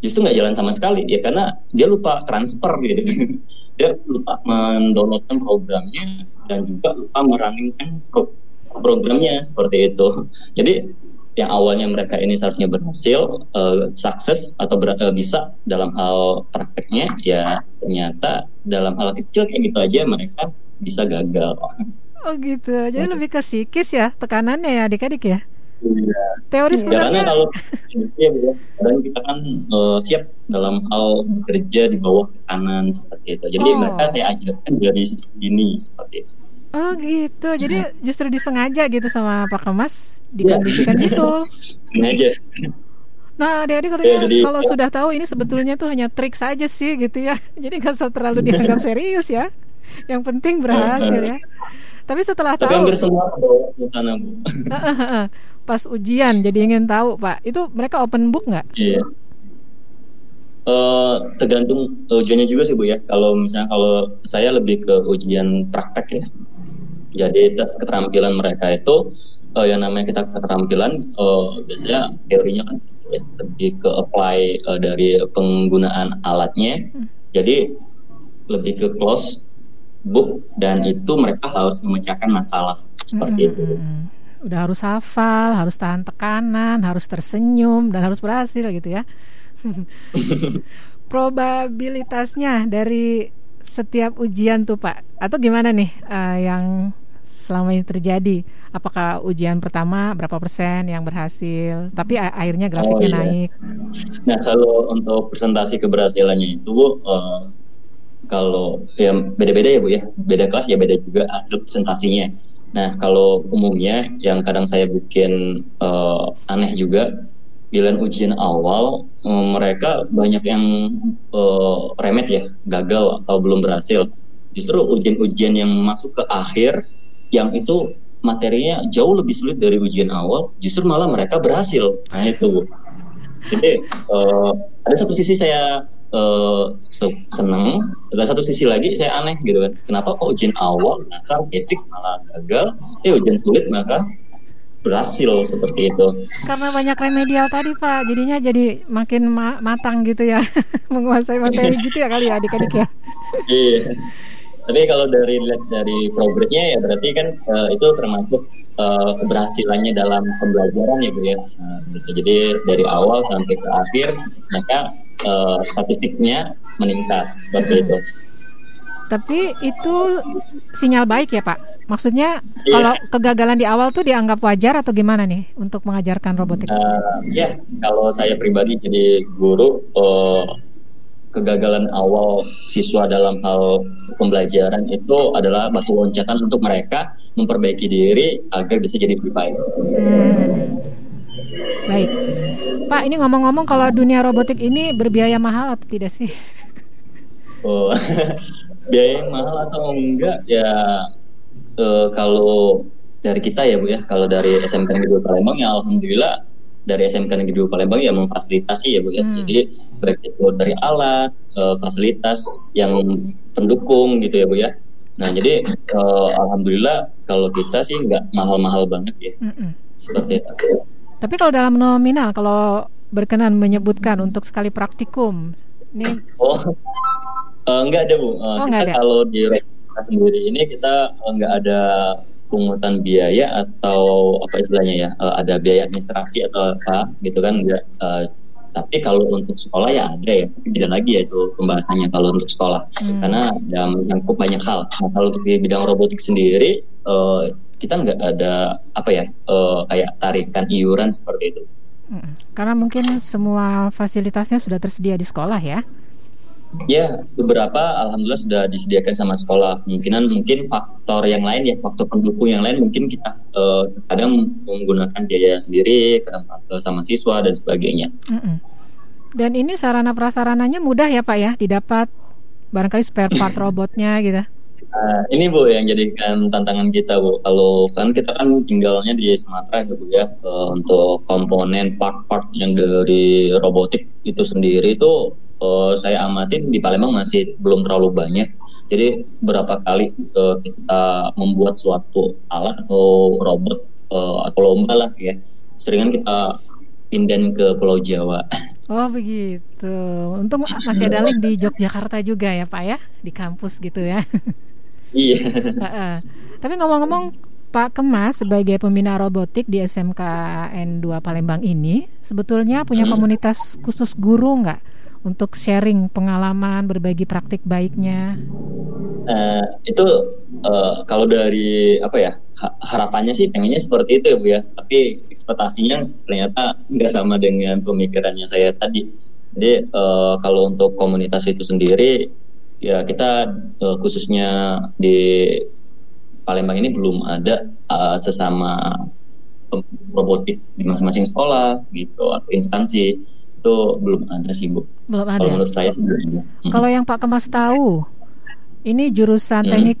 justru nggak jalan sama sekali ya karena dia lupa transfer gitu. <laughs> Dia lupa mendownloadkan programnya dan juga lupa merunningkan pro- programnya seperti itu. <laughs> Jadi yang awalnya mereka ini seharusnya berhasil eh, sukses atau ber- eh, bisa dalam hal prakteknya ya ternyata dalam hal kecil kayak gitu aja mereka bisa gagal <laughs> Oh gitu, jadi lebih ke psikis ya tekanannya ya adik-adik ya. Iya. Teori Ya, karena sebenarnya kalau <laughs> ya, ya, kadang kita kan eh, siap dalam hal bekerja di bawah tekanan seperti itu. Jadi Oh. mereka saya ajarkan dari sejak dini seperti itu. Oh gitu, jadi Iya. justru disengaja gitu sama Pak Kemas dikondisikan gitu. <laughs> Sengaja. Nah, adik-adik kalau, Ya, jadi- kalau sudah tahu ini sebetulnya tuh hanya trik saja sih gitu ya. <laughs> Jadi nggak usah terlalu dianggap serius ya. Yang penting berhasil ya. Tapi setelah Tapi tahu hampir semua ke sana bu. pas ujian jadi ingin tahu Pak, itu mereka open book nggak? Iya. Eh, tergantung ujiannya juga sih bu ya. Kalau misalnya kalau saya lebih ke ujian praktek ya. Jadi tes keterampilan mereka itu eh, yang namanya kita keterampilan eh, biasanya teorinya kan ya, lebih ke apply eh, dari penggunaan alatnya. Jadi lebih ke close book dan itu mereka harus memecahkan masalah seperti itu. Udah harus hafal, harus tahan tekanan, harus tersenyum dan harus berhasil gitu ya. <laughs> Probabilitasnya dari setiap ujian tuh Pak atau gimana nih uh, yang selama ini terjadi? Apakah ujian pertama berapa persen yang berhasil, tapi akhirnya grafiknya oh, iya. naik? Nah kalau untuk presentasi keberhasilannya itu uh, kalau ya beda-beda ya Bu ya, beda kelas ya beda juga hasil presentasinya. Nah kalau umumnya yang kadang saya bikin uh, aneh juga, giliran ujian awal um, mereka banyak yang uh, remet ya, gagal atau belum berhasil. Justru ujian-ujian yang masuk ke akhir yang itu materinya jauh lebih sulit dari ujian awal, justru malah mereka berhasil. Nah itu bu. Jadi uh, ada satu sisi saya uh, seneng, ada satu sisi lagi saya aneh gitu kan. Kenapa kok ujian awal dasar basic malah gagal, eh ujian sulit maka berhasil seperti itu. Karena banyak remedial tadi Pak, jadinya jadi makin ma matang gitu ya, <laughs> menguasai materi gitu ya kali ya adik-adik ya. Iya. Tapi kalau dari lihat dari progresnya ya berarti kan uh, itu termasuk uh, keberhasilannya dalam pembelajaran ya bu ya. Uh, gitu. Jadi dari awal sampai ke akhir maka uh, statistiknya meningkat seperti itu. Tapi itu sinyal baik ya Pak. Maksudnya yeah. kalau kegagalan di awal tuh dianggap wajar atau gimana nih untuk mengajarkan robotik? Uh, ya, kalau saya pribadi jadi guru, uh, kegagalan awal siswa dalam hal pembelajaran itu adalah batu loncatan untuk mereka memperbaiki diri agar bisa jadi lebih baik. Hmm. Baik, Pak. Ini ngomong-ngomong kalau dunia robotik ini berbiaya mahal atau tidak sih? <laughs> Oh, <laughs> biaya mahal atau enggak ya uh, kalau dari kita ya bu ya kalau dari SMK Negeri Palembang ya alhamdulillah dari SMK Negeri 2 Palembang ya memfasilitasi ya Bu ya. Hmm. Jadi baik itu dari alat, uh, fasilitas yang pendukung gitu ya Bu ya. Nah jadi uh, alhamdulillah kalau kita sih nggak mahal-mahal banget ya. Hmm. Seperti itu. Tapi kalau dalam nominal kalau berkenan menyebutkan untuk sekali praktikum ini Oh. Uh, enggak ada Bu. Uh, oh, kita ada. kalau di sendiri ini kita nggak ada pungutan biaya atau apa istilahnya ya uh, ada biaya administrasi atau apa gitu kan enggak uh, tapi kalau untuk sekolah ya ada ya tapi beda lagi ya itu pembahasannya kalau untuk sekolah hmm. karena ya menyangkut banyak hal nah, kalau untuk di bidang robotik sendiri uh, kita nggak ada apa ya uh, kayak tarikan iuran seperti itu hmm. karena mungkin semua fasilitasnya sudah tersedia di sekolah ya Ya, beberapa alhamdulillah sudah disediakan sama sekolah. Kemungkinan mungkin faktor yang lain ya, faktor pendukung yang lain mungkin kita uh, kadang menggunakan biaya sendiri uh, sama siswa dan sebagainya. Mm -mm. Dan ini sarana prasarananya mudah ya Pak ya, didapat barangkali spare part <laughs> robotnya gitu. Uh, ini Bu yang jadikan tantangan kita Bu. Kalau kan kita kan tinggalnya di Sumatera ya Bu ya. Uh, untuk komponen part-part yang dari robotik itu sendiri itu uh, saya amatin di Palembang masih belum terlalu banyak. Jadi berapa kali uh, kita membuat suatu alat atau robot uh, atau lomba lah ya, seringan kita inden ke Pulau Jawa. <laughs> Oh begitu. Untung masih ada link di Yogyakarta juga ya Pak ya, di kampus gitu ya. <laughs> Iya. <laughs> Tapi ngomong-ngomong Pak Kemas sebagai pembina robotik di SMK N2 Palembang ini sebetulnya punya komunitas khusus guru nggak? Untuk sharing pengalaman, berbagi praktik baiknya? Uh, itu uh, kalau dari apa ya harapannya sih pengennya seperti itu ya bu ya, tapi ekspektasinya ternyata nggak sama dengan pemikirannya saya tadi. Jadi uh, kalau untuk komunitas itu sendiri ya kita uh, khususnya di Palembang ini belum ada uh, sesama robotik di masing-masing sekolah gitu atau instansi itu belum ada sih bu. Belum ada. Kalau menurut saya sih belum ada. Hmm. Kalau yang Pak Kemas tahu, ini jurusan hmm. teknik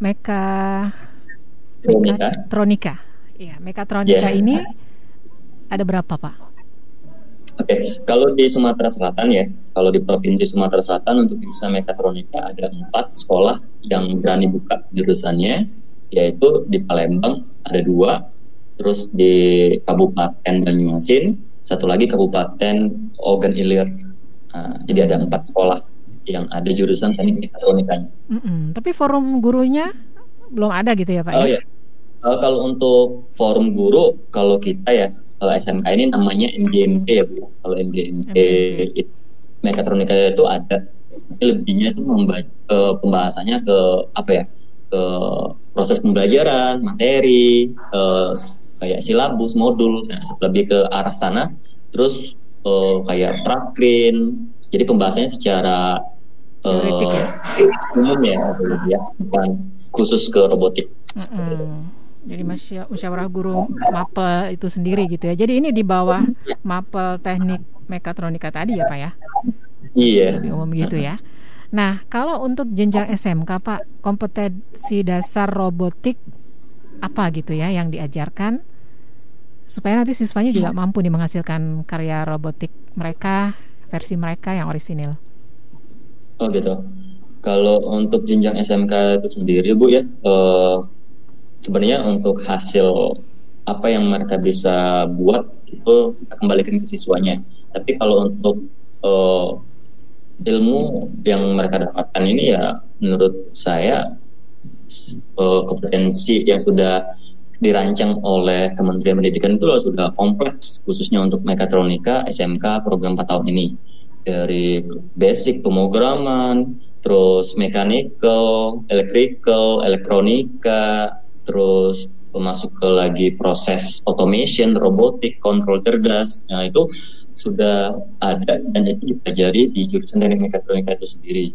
meka mekatronika. Iya, mekatronika yeah. ini ada berapa Pak? Oke, okay. kalau di Sumatera Selatan ya, kalau di provinsi Sumatera Selatan untuk jurusan mekatronika ada empat sekolah yang berani buka jurusannya, yaitu di Palembang ada dua, terus di Kabupaten Banyuasin satu lagi Kabupaten Ogan Ilir. Nah, jadi ada empat sekolah yang ada jurusan teknik mekatronikanya. Mm-mm. Tapi forum gurunya belum ada gitu ya Pak? Oh ya? ya, Uh, kalau untuk forum guru, kalau kita ya uh, SMK ini namanya MGMP ya Bu. Kalau MGMP, itu mekatronika itu ada. Lebihnya itu memba- eh, pembahasannya ke apa ya? Ke proses pembelajaran, materi, eh, kayak silabus, modul, nah, lebih ke arah sana. Terus eh, kayak prakrin. Jadi pembahasannya secara ya? eh, umum ya, ya, bukan khusus ke robotik. Jadi masya- musyawarah guru mapel itu sendiri gitu ya. Jadi ini di bawah mapel teknik mekatronika tadi ya Pak ya? Iya. Lebih umum gitu ya. Nah, kalau untuk jenjang SMK Pak, kompetensi dasar robotik apa gitu ya yang diajarkan supaya nanti siswanya juga mampu nih menghasilkan karya robotik mereka versi mereka yang orisinil. Oh gitu. Kalau untuk jenjang SMK itu sendiri Bu ya, eh, sebenarnya untuk hasil apa yang mereka bisa buat itu kita kembalikan ke siswanya. Tapi kalau untuk eh, ilmu yang mereka dapatkan ini ya menurut saya eh, kompetensi yang sudah dirancang oleh Kementerian Pendidikan itu sudah kompleks khususnya untuk mekatronika SMK program 4 tahun ini dari basic pemrograman, terus mechanical, electrical, elektronika, terus masuk ke lagi proses automation, robotik, kontrol cerdas. Nah, itu sudah ada dan itu dipelajari di jurusan teknik mekatronika itu sendiri.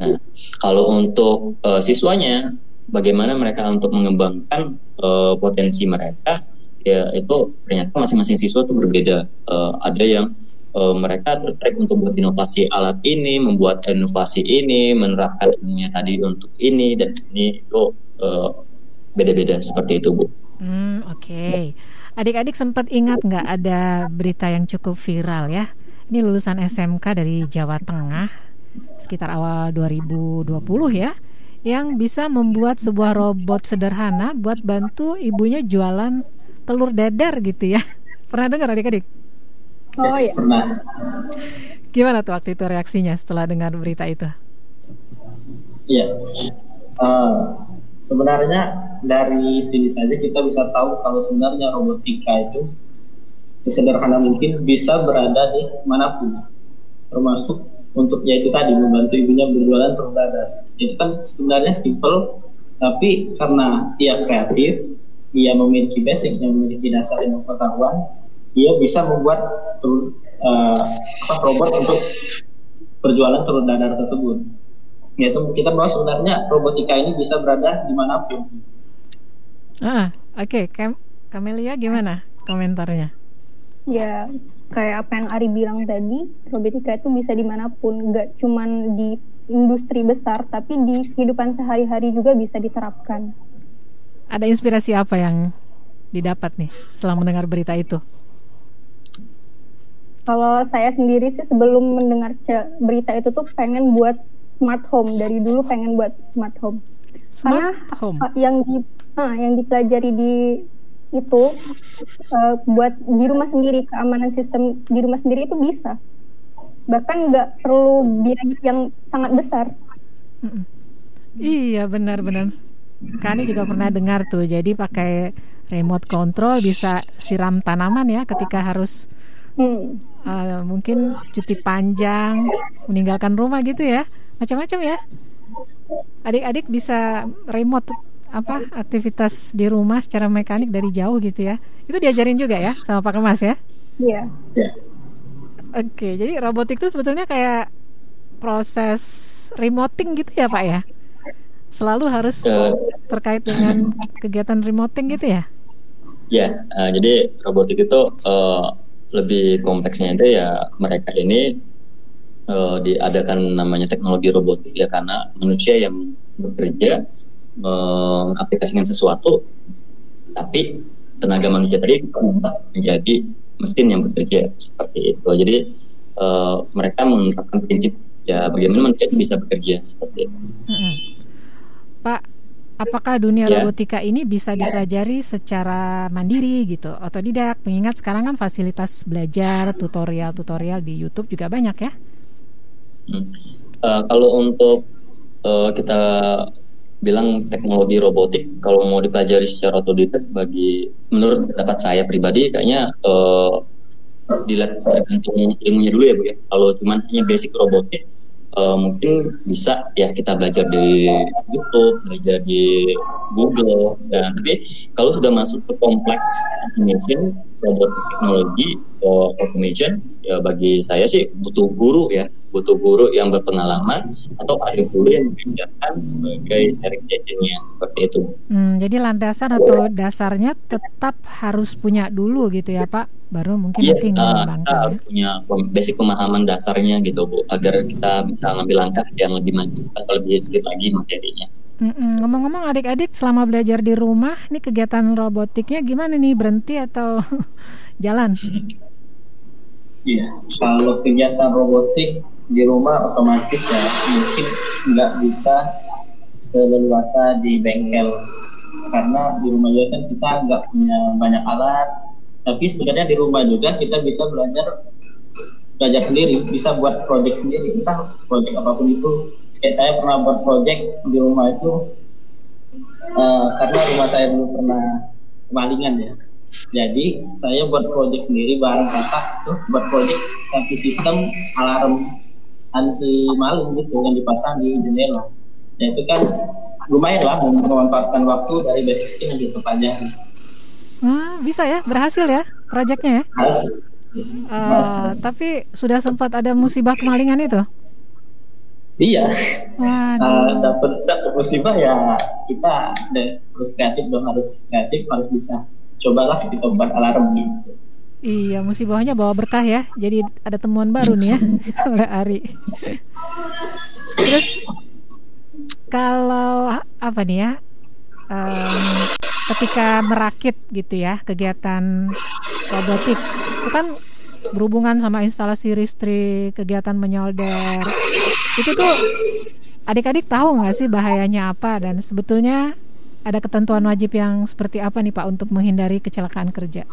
Nah, kalau untuk eh, siswanya bagaimana mereka untuk mengembangkan eh, potensi mereka ya itu ternyata masing-masing siswa itu berbeda. Eh, ada yang eh, mereka tertarik untuk membuat inovasi alat ini, membuat inovasi ini, menerapkan ilmunya tadi untuk ini dan ini itu beda-beda seperti itu bu. Hmm, oke. Adik-adik sempat ingat nggak ada berita yang cukup viral ya? Ini lulusan SMK dari Jawa Tengah sekitar awal 2020 ya, yang bisa membuat sebuah robot sederhana buat bantu ibunya jualan telur dadar gitu ya. <laughs> Pernah dengar adik-adik? Oh ya. Pernah. Gimana tuh waktu itu reaksinya setelah dengar berita itu? Iya. Eh, sebenarnya dari sini saja kita bisa tahu kalau sebenarnya robotika itu sesederhana mungkin bisa berada di mana pun, termasuk untuk yaitu tadi membantu ibunya berjualan telur dadar. Itu kan sebenarnya simple, tapi karena ia kreatif, ia memiliki basic yang memiliki dasar ilmu pengetahuan, ia bisa membuat eh, apa, robot untuk berjualan telur dadar tersebut yaitu kita bahwa sebenarnya robotika ini bisa berada di mana pun. Ah, oke. Kam Kamelia gimana komentarnya? Ya, kayak apa yang Ari bilang tadi, robotika itu bisa di mana pun, nggak cuman di industri besar, tapi di kehidupan sehari-hari juga bisa diterapkan. Ada inspirasi apa yang didapat nih setelah mendengar berita itu? Kalau saya sendiri sih sebelum mendengar berita itu tuh pengen buat smart home dari dulu pengen buat smart home. Smart Karena home. apa yang di ah, yang dipelajari di itu eh, buat di rumah sendiri keamanan sistem di rumah sendiri itu bisa. Bahkan nggak perlu biaya yang sangat besar. Mm-mm. Iya benar-benar. Kani juga pernah dengar tuh. Jadi pakai remote control bisa siram tanaman ya ketika harus Hmm. uh, mungkin cuti panjang, meninggalkan rumah gitu ya. Macam-macam ya. Adik-adik bisa remote apa aktivitas di rumah secara mekanik dari jauh gitu ya. Itu diajarin juga ya sama Pak Kemas ya. Iya. Oke, jadi robotik itu sebetulnya kayak proses remoting gitu ya Pak ya? Selalu harus Eh, terkait dengan kegiatan remoting gitu ya? Ya, eh, jadi robotik itu eh, lebih kompleksnya itu ya mereka ini eh, diadakan namanya teknologi robotik ya karena manusia yang bekerja mengaplikasikan sesuatu, tapi tenaga manusia tadi menjadi mesin yang bekerja seperti itu. Jadi eh, mereka menerapkan prinsip ya bagaimana manusia itu bisa bekerja seperti itu. Mm-mm. Pak, apakah dunia Ya. robotika ini bisa dipelajari secara mandiri gitu, otodidak? Mengingat sekarang kan fasilitas belajar, tutorial-tutorial di YouTube juga banyak ya? Hmm. uh, kalau untuk uh, kita bilang teknologi robotik. Kalau mau dipelajari secara otodidak bagi menurut pendapat saya pribadi kayaknya uh, dilihat tergantung ilmunya dulu ya bu ya. Kalau cuma hanya basic robotik uh, mungkin bisa ya kita belajar di YouTube belajar di Google dan tapi kalau sudah masuk ke kompleks automation robotik teknologi atau automation ya bagi saya sih butuh guru ya butuh guru yang berpengalaman atau ahli guru yang mengajarkan sebagai certificationnya seperti itu. Hmm, jadi landasan atau dasarnya tetap harus punya dulu gitu ya Pak, baru mungkin iya, mungkin uh, kita ya. punya basic pemahaman dasarnya gitu Bu, agar kita bisa ngambil langkah yang lebih maju atau lebih sulit lagi materinya. Ngomong-ngomong adik-adik selama belajar di rumah, ini kegiatan robotiknya gimana nih? Berhenti atau <laughs> jalan? Iya, kalau kegiatan robotik di rumah otomatis ya mungkin nggak bisa seleluasa di bengkel. Karena di rumah juga kan kita nggak punya banyak alat. Tapi sebenarnya di rumah juga kita bisa belajar belajar sendiri bisa buat project sendiri. Entah project apa pun itu kayak saya pernah buat project di rumah itu uh, karena rumah saya dulu pernah kemalingan ya jadi saya buat project sendiri bareng kakak tuh buat project satu sistem alarm anti maling gitu yang dipasang di jendela. Ya itu kan lumayan lah memanfaatkan waktu dari basic skill yang diperpanjang. Ah, bisa ya, berhasil ya proyeknya ya? Hasil. Uh, tapi sudah sempat ada musibah kemalingan itu? Iya. Uh, dapat dapat musibah ya kita harus kreatif dong harus kreatif harus bisa cobalah kita buat alarm gitu. Iya, musibahnya bawa berkah ya. Jadi ada temuan baru nih ya <laughs> oleh Ari. Terus kalau apa nih ya? Um, ketika merakit gitu ya kegiatan robotik itu kan berhubungan sama instalasi listrik, kegiatan menyolder. Itu tuh adik-adik tahu nggak sih bahayanya apa dan sebetulnya ada ketentuan wajib yang seperti apa nih Pak untuk menghindari kecelakaan kerja?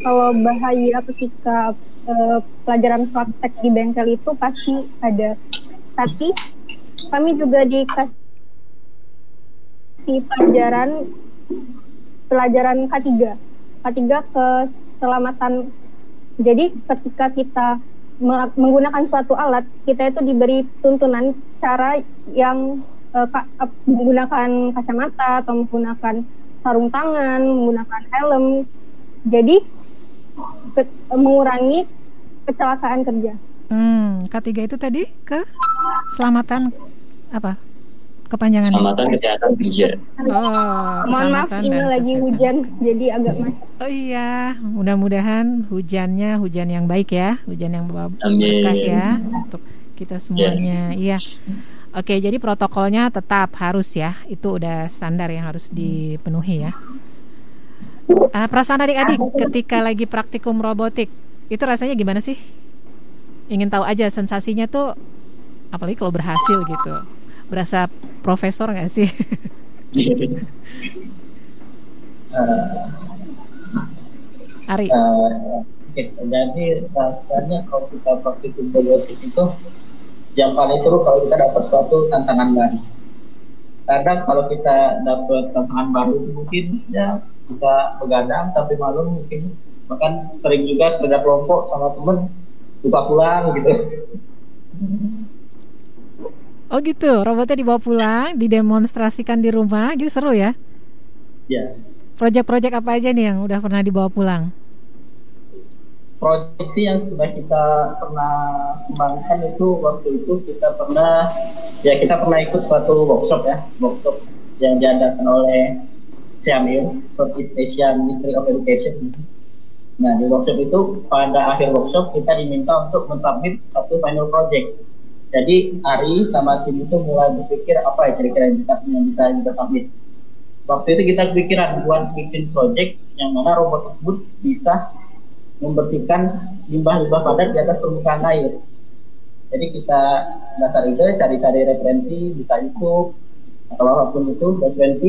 kalau bahaya ketika uh, pelajaran praktek di bengkel itu pasti ada. Tapi kami juga dikasih pelajaran pelajaran K3. K3 keselamatan. Jadi ketika kita menggunakan suatu alat, kita itu diberi tuntunan cara yang uh, menggunakan kacamata atau menggunakan sarung tangan, menggunakan helm. Jadi mengurangi kecelakaan kerja. Hmm, K3 itu tadi ke selamatan apa? Kepanjangan Keselamatan kesehatan kerja. Oh, mohon maaf ini lagi kesehatan. hujan jadi agak macet. Oh iya, mudah-mudahan hujannya hujan yang baik ya, hujan yang berkah ya untuk kita semuanya. Iya. Yeah. Oke, jadi protokolnya tetap harus ya. Itu udah standar yang harus dipenuhi ya. Uh, perasaan adik-adik ketika lagi praktikum robotik itu rasanya gimana sih? Ingin tahu aja sensasinya tuh, apalagi kalau berhasil gitu, berasa profesor nggak sih? uh, <laughs> Ari. Uh, jadi rasanya kalau kita praktikum robotik itu yang paling seru kalau kita dapat suatu tantangan baru. Kadang kalau kita dapat tantangan baru itu mungkin ya bisa begadang tapi malam mungkin bahkan sering juga beda kelompok sama temen lupa pulang gitu Oh gitu, robotnya dibawa pulang, didemonstrasikan di rumah, gitu seru ya? Ya. Proyek-proyek apa aja nih yang udah pernah dibawa pulang? Proyek sih yang sudah kita pernah kembangkan itu waktu itu kita pernah ya kita pernah ikut suatu workshop ya, workshop yang diadakan oleh CMU, Southeast Asia Ministry of Education. Nah, di workshop itu pada akhir workshop kita diminta untuk mensubmit satu final project. Jadi Ari sama tim itu mulai berpikir apa ya kira-kira yang bisa kita submit. Waktu itu kita pikiran buat bikin project yang mana robot tersebut bisa membersihkan limbah-limbah padat di atas permukaan air. Jadi kita dasar itu cari-cari referensi bisa YouTube atau apa pun itu referensi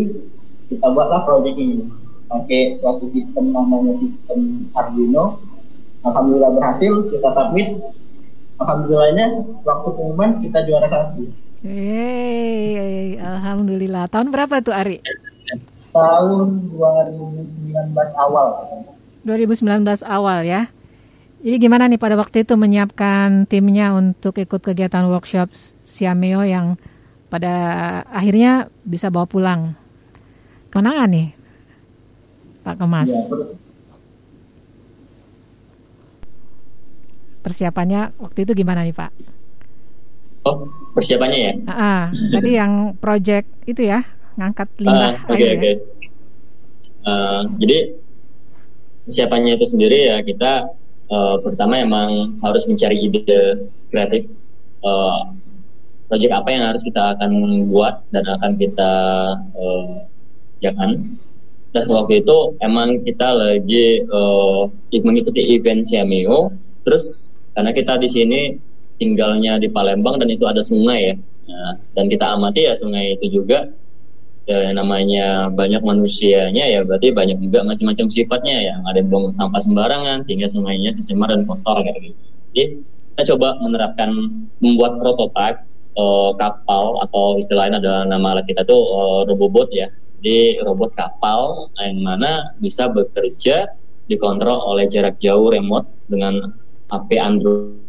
kita buatlah proyek ini pakai suatu sistem namanya sistem Arduino alhamdulillah berhasil kita submit alhamdulillahnya waktu pengumuman kita juara satu. Hei, alhamdulillah. Tahun berapa tuh Ari? Tahun 2019 awal. 2019 awal ya. Jadi gimana nih pada waktu itu menyiapkan timnya untuk ikut kegiatan workshop Siameo yang pada akhirnya bisa bawa pulang kemenangan nih Pak Kemas. Ya, Persiapannya waktu itu gimana nih Pak? Oh persiapannya ya? Ah, ah tadi <laughs> yang project itu ya ngangkat limbah uh, okay, air okay. ya. Uh, jadi persiapannya itu sendiri ya kita uh, pertama emang harus mencari ide kreatif uh, project apa yang harus kita akan buat dan akan kita uh, jangan dan waktu itu emang kita lagi uh, mengikuti event Siameo terus karena kita di sini tinggalnya di Palembang dan itu ada sungai ya. Nah, dan kita amati ya sungai itu juga. Ya, namanya banyak manusianya ya berarti banyak juga macam-macam sifatnya yang ada yang buang sampah sembarangan sehingga sungainya tercemar dan kotor kayak gitu. Jadi kita coba menerapkan membuat prototipe uh, kapal atau istilahnya adalah nama alat kita tuh uh, robot ya. Jadi robot kapal yang mana bisa bekerja dikontrol oleh jarak jauh remote dengan HP Android.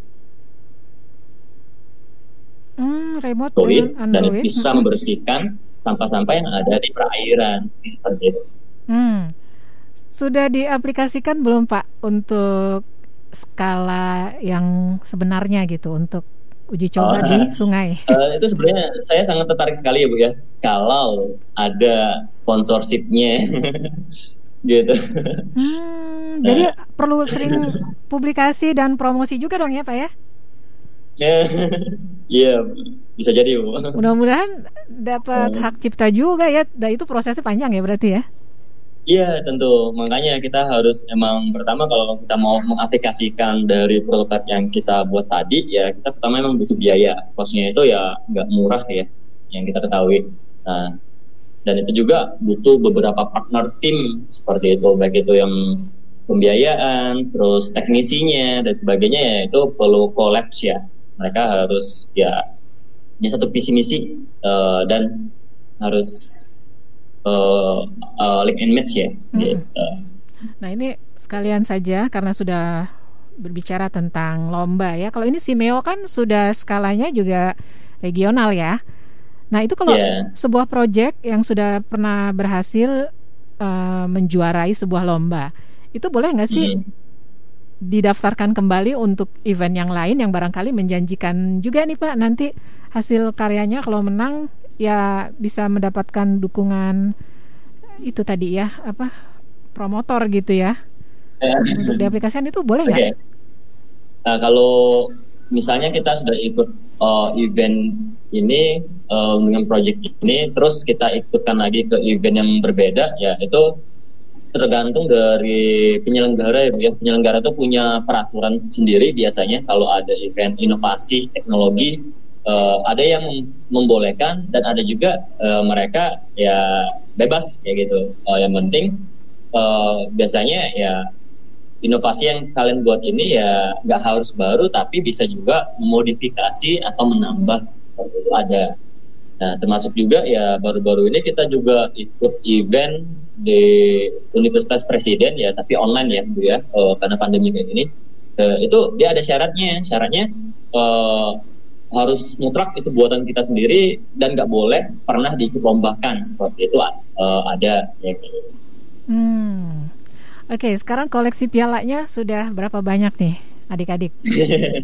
Hmm, remote Android, dan bisa membersihkan sampah-sampah yang ada di perairan seperti itu. Hmm. Sudah diaplikasikan belum Pak untuk skala yang sebenarnya gitu untuk uji coba oh, di sungai? Uh, <laughs> itu sebenarnya saya sangat tertarik sekali ya Bu ya. Kalau ada sponsorshipnya <laughs> gitu. Hmm. Jadi perlu sering <laughs> publikasi dan promosi juga dong ya Pak ya? <laughs> Iya, bisa jadi. <laughs> Mudah-mudahan dapat hak cipta juga ya. Dan itu prosesnya panjang ya berarti ya? Iya tentu, makanya kita harus emang pertama kalau kita mau mengaplikasikan dari prototipe yang kita buat tadi ya kita pertama emang butuh biaya, kosnya itu ya nggak murah ya yang kita ketahui. Nah dan itu juga butuh beberapa partner tim seperti itu baik itu yang pembiayaan, terus teknisinya dan sebagainya ya itu perlu kolaps ya. Mereka harus ya punya satu visi misi uh, dan harus uh, uh, link and match ya. Hmm. Gitu. Nah ini sekalian saja karena sudah berbicara tentang lomba ya. Kalau ini si Meo kan sudah skalanya juga regional ya. Nah itu kalau yeah. sebuah proyek yang sudah pernah berhasil uh, menjuarai sebuah lomba, itu boleh nggak sih mm. didaftarkan kembali untuk event yang lain yang barangkali menjanjikan juga nih Pak nanti hasil karyanya kalau menang ya bisa mendapatkan dukungan itu tadi ya apa promotor gitu ya eh. untuk diaplikasikan itu boleh nggak? Okay. Nah, kalau misalnya kita sudah ikut uh, event ini uh, dengan project ini, terus kita ikutkan lagi ke event yang berbeda, ya itu tergantung dari penyelenggara ya ya. Penyelenggara itu punya peraturan sendiri biasanya kalau ada event inovasi teknologi uh, ada yang membolehkan dan ada juga uh, mereka ya bebas ya gitu. Uh, yang penting uh, biasanya ya inovasi yang kalian buat ini ya nggak harus baru tapi bisa juga memodifikasi atau menambah seperti itu ada. Nah termasuk juga ya baru-baru ini kita juga ikut event di Universitas Presiden ya tapi online ya bu ya uh, karena pandemi kayak gini. Uh, itu dia ada syaratnya syaratnya uh, harus mutlak itu buatan kita sendiri dan nggak boleh pernah dicumbakan seperti itu uh, ada ya. Hmm. Oke, okay, sekarang koleksi pialanya sudah berapa banyak nih, adik-adik?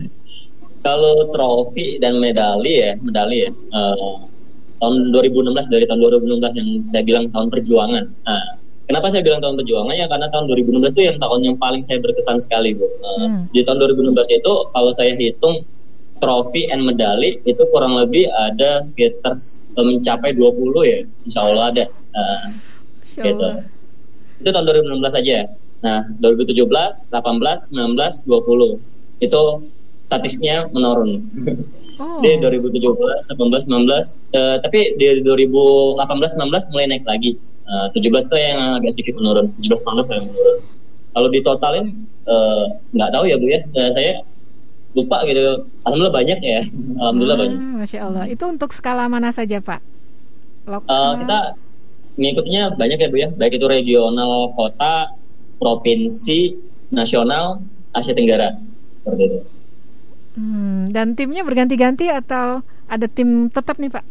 <laughs> Kalau trofi dan medali ya, medali ya. Uh, tahun 2016 dari tahun 2016 yang saya bilang tahun perjuangan. Nah, kenapa saya bilang tahun perjuangan? Ya karena tahun 2016 itu yang tahun yang paling saya berkesan sekali bu. Uh, hmm. Di tahun 2016 itu kalau saya hitung trofi and medali itu kurang lebih ada sekitar mencapai 20 ya insya Allah ada uh, gitu. Itu tahun 2016 aja nah 2017 18 19 20 itu statistiknya menurun <laughs> oh. di 2017 18 19 uh, tapi di 2018 19 mulai naik lagi uh, 17 itu yang agak sedikit menurun 17 19 yang menurun kalau ditotalin nggak uh, tahu ya bu ya uh, saya lupa gitu. Alhamdulillah banyak ya. Alhamdulillah Ah, banyak. Masya Allah. Itu untuk skala mana saja Pak? Lokal. Eh, kita mengikutinya banyak ya Bu ya, baik itu regional, kota, provinsi, nasional, Asia Tenggara seperti itu. Hmm, dan timnya berganti-ganti atau ada tim tetap nih Pak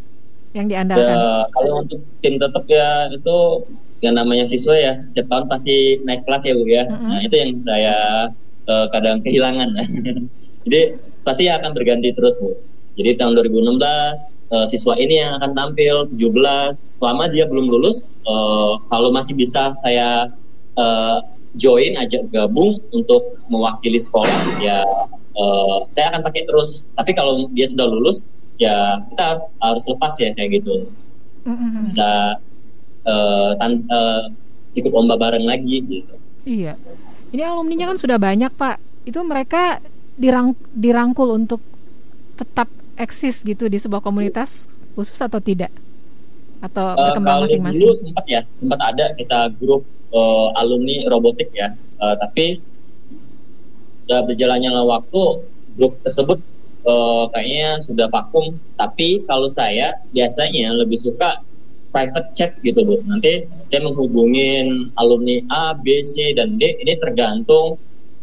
yang diandalkan? Ya, kalau untuk tim tetap ya itu yang namanya siswa ya setiap tahun pasti naik kelas ya Bu ya. Mm-mm. Nah itu yang saya eh, kadang kehilangan. <laughs> Jadi pasti akan berganti terus Bu. Jadi tahun 2016 eh, siswa ini yang akan tampil 17 selama dia belum lulus eh, kalau masih bisa saya eh, join ajak gabung untuk mewakili sekolah ya eh, saya akan pakai terus. Tapi kalau dia sudah lulus ya kita harus, harus lepas ya kayak gitu Mm-mm. bisa eh, tan- eh, ikut lomba bareng lagi gitu. Iya. Ini alumninya kan sudah banyak Pak. Itu mereka dirang dirangkul untuk tetap eksis gitu di sebuah komunitas khusus atau tidak? Atau berkembang kalau masing-masing? dulu sempat ya sempat ada kita grup eh, alumni robotik ya, Eh, tapi udah berjalannya waktu grup tersebut eh, kayaknya sudah vakum. Tapi kalau saya biasanya lebih suka private chat gitu bu. Nanti saya menghubungin alumni A, B, C dan D. Ini tergantung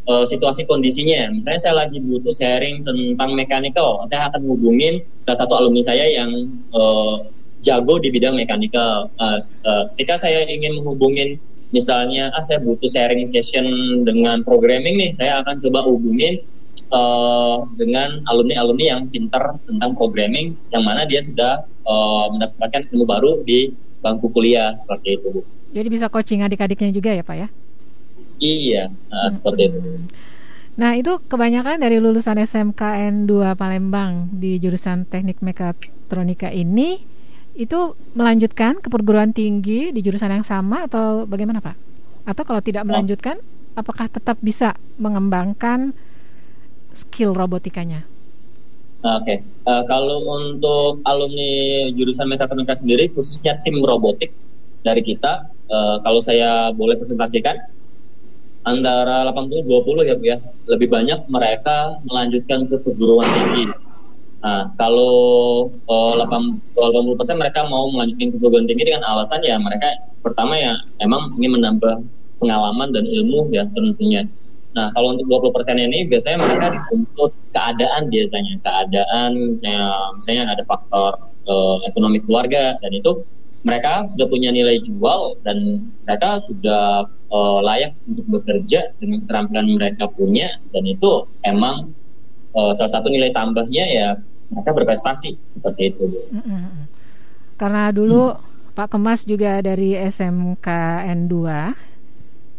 eh, situasi kondisinya. Misalnya saya lagi butuh sharing tentang mechanical, saya akan hubungin salah satu alumni saya yang eh, jago di bidang mechanical. Eh, eh, ketika saya ingin menghubungin misalnya, ah saya butuh sharing session dengan programming nih, saya akan coba hubungin eh, dengan alumni-alumni yang pintar tentang programming, yang mana dia sudah eh, mendapatkan ilmu baru di bangku kuliah seperti itu. Bu. Jadi bisa coaching adik-adiknya juga ya Pak ya? Iya, nah, seperti itu. Nah itu kebanyakan dari lulusan SMKN 2 Palembang di jurusan teknik mekatronika ini itu melanjutkan ke perguruan tinggi di jurusan yang sama atau bagaimana Pak? Atau kalau tidak melanjutkan, apakah tetap bisa mengembangkan skill robotikanya? Oke, Eh, kalau untuk alumni jurusan mekatronika sendiri, khususnya tim robotik dari kita, eh, kalau saya boleh presentasikan, antara 80-20 ya Bu ya, lebih banyak mereka melanjutkan ke perguruan tinggi. Nah, kalau eh, 80 persen mereka mau melanjutkan ke perguruan tinggi dengan alasan ya mereka pertama ya emang ingin menambah pengalaman dan ilmu ya tentunya. Nah, kalau untuk 20 persen ini biasanya mereka dituntut keadaan biasanya, keadaan misalnya, misalnya ada faktor eh, ekonomi keluarga dan itu mereka sudah punya nilai jual dan mereka sudah eh, layak untuk bekerja dengan keterampilan mereka punya dan itu emang eh, salah satu nilai tambahnya ya mereka berprestasi seperti itu. Bu. Mm-mm. Karena dulu Pak Kemas juga dari SMKN 2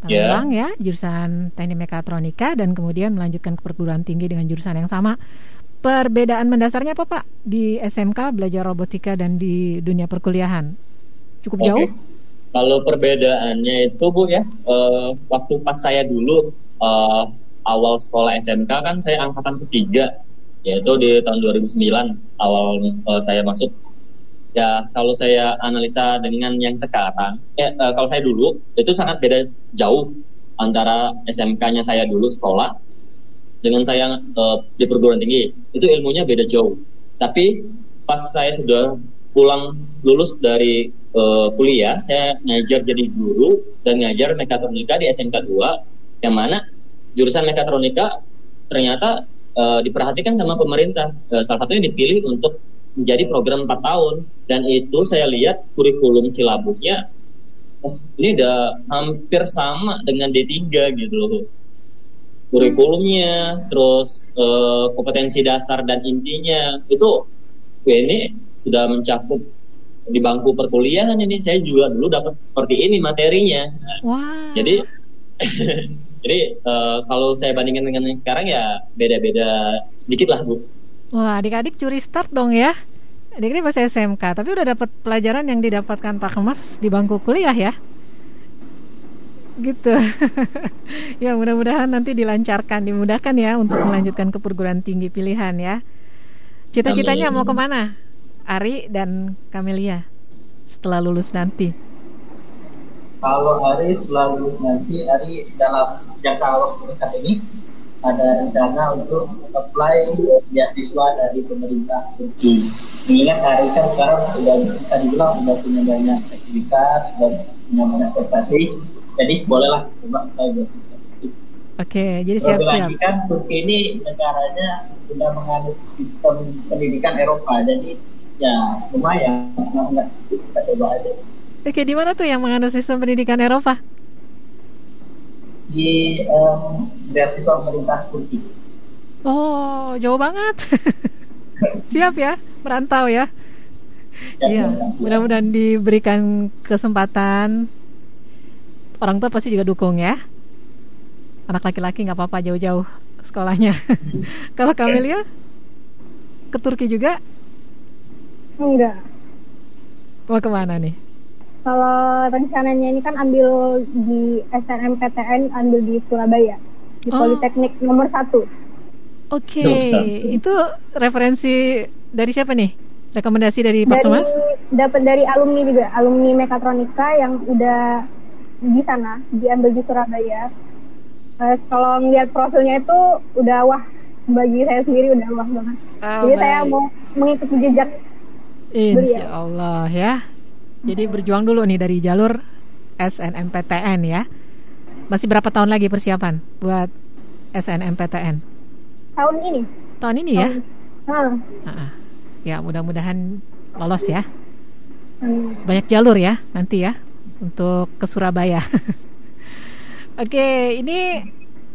Palembang ya, jurusan Teknik Mekatronika dan kemudian melanjutkan ke perguruan tinggi dengan jurusan yang sama. Perbedaan mendasarnya apa Pak di SMK belajar robotika dan di dunia perkuliahan? Cukup Oke. jauh? Kalau perbedaannya itu Bu ya, eh, waktu pas saya dulu eh, awal sekolah SMK kan saya angkatan ketiga, yaitu di tahun 2009 awal eh, saya masuk. Ya kalau saya analisa dengan yang sekarang, eh, kalau saya dulu itu sangat beda jauh antara SMK-nya saya dulu sekolah dengan saya eh, di perguruan tinggi itu ilmunya beda jauh. Tapi pas saya sudah pulang lulus dari eh, kuliah, saya ngajar jadi guru dan ngajar mekatronika di SMK 2 yang mana jurusan mekatronika ternyata eh, diperhatikan sama pemerintah. Eh, salah satunya dipilih untuk menjadi program 4 tahun dan itu saya lihat kurikulum silabusnya oh, ini udah hampir sama dengan D3 gitu loh kurikulumnya, terus eh, kompetensi dasar dan intinya itu ya ini sudah mencakup di bangku perkuliahan ini saya juga dulu dapat seperti ini materinya. Wah. jadi <laughs> jadi eh, kalau saya bandingkan dengan yang sekarang ya beda-beda sedikit lah bu. Wah, adik-adik curi start dong ya. Adik-adik masih SMK, tapi udah dapat pelajaran yang didapatkan Pak Kemas di bangku kuliah ya. Gitu. <laughs> ya, mudah-mudahan nanti dilancarkan, dimudahkan ya untuk melanjutkan ke perguruan tinggi pilihan ya. Cita-citanya mau ke mana? Ari dan Kamelia setelah lulus nanti. Kalau Ari setelah lulus nanti, Ari dalam jangka waktu dekat ini ada rencana untuk apply beasiswa dari pemerintah Turki. Mengingat hari kan sekarang sudah bisa dibilang sudah punya banyak sertifikat dan punya banyak prestasi, jadi bolehlah coba apply beasiswa. Oke, jadi siap-siap. Lagi kan Turki ini negaranya sudah menganut sistem pendidikan Eropa, jadi ya lumayan, enggak kita coba aja. Oke, di mana tuh yang menganut sistem pendidikan Eropa? Di um, beasiswa pemerintah Turki. Oh, jauh banget. <laughs> Siap ya, merantau ya. Iya, mudah-mudahan diberikan kesempatan. Orang tua pasti juga dukung ya. Anak laki-laki nggak apa-apa jauh-jauh sekolahnya. <laughs> Kalau Kamelia ke Turki juga? Enggak. Mau ke mana nih? Kalau rencananya ini kan ambil di SNMPTN, ambil di Surabaya, di Oh. Politeknik nomor satu. Oke, usah. itu referensi dari siapa nih? Rekomendasi dari Pak Dari Kemas? dapat dari alumni juga, alumni mekatronika yang udah di sana, diambil di Surabaya. Eh, kalau ngeliat profilnya itu udah wah, bagi saya sendiri udah wah banget. Oh, Jadi saya baik. mau mengikuti jejak Insya Allah ya. Jadi berjuang dulu nih dari jalur SNMPTN ya. Masih berapa tahun lagi persiapan buat SNMPTN? tahun ini. Tahun ini ya? Ah, Ah, ah. Ya mudah-mudahan lolos ya. hmm. Banyak jalur ya nanti ya untuk ke Surabaya. <laughs> Oke, ini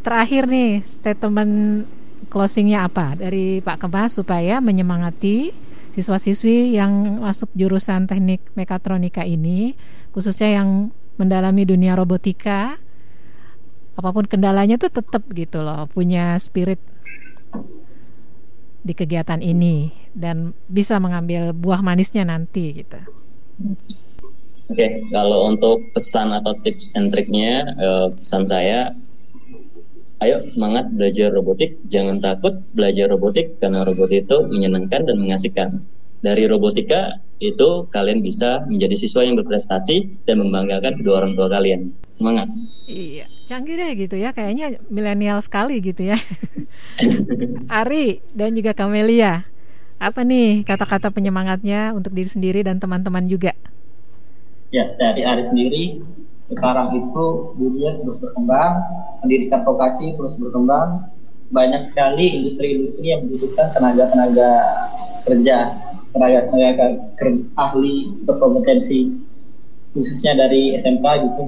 terakhir nih statement closingnya apa dari Pak Kemas supaya menyemangati siswa-siswi yang masuk jurusan teknik mekatronika ini, khususnya yang mendalami dunia robotika, apa pun kendalanya tuh tetap gitu loh, punya spirit di kegiatan ini dan bisa mengambil buah manisnya nanti gitu. Oke, kalau untuk pesan atau tips and triknya, eh, pesan saya, ayo semangat belajar robotik, jangan takut belajar robotik karena robot itu menyenangkan dan mengasihkan. Dari robotika itu kalian bisa menjadi siswa yang berprestasi dan membanggakan kedua orang tua kalian. Semangat. Iya, canggih deh gitu ya, kayaknya milenial sekali gitu ya. <laughs> Ari dan juga Kamelia, apa nih kata-kata penyemangatnya untuk diri sendiri dan teman-teman juga? Ya, dari Ari sendiri, sekarang itu dunia terus berkembang, pendidikan vokasi terus berkembang, banyak sekali industri-industri yang membutuhkan tenaga-tenaga kerja, tenaga-tenaga ahli berkompetensi, khususnya dari SMK gitu.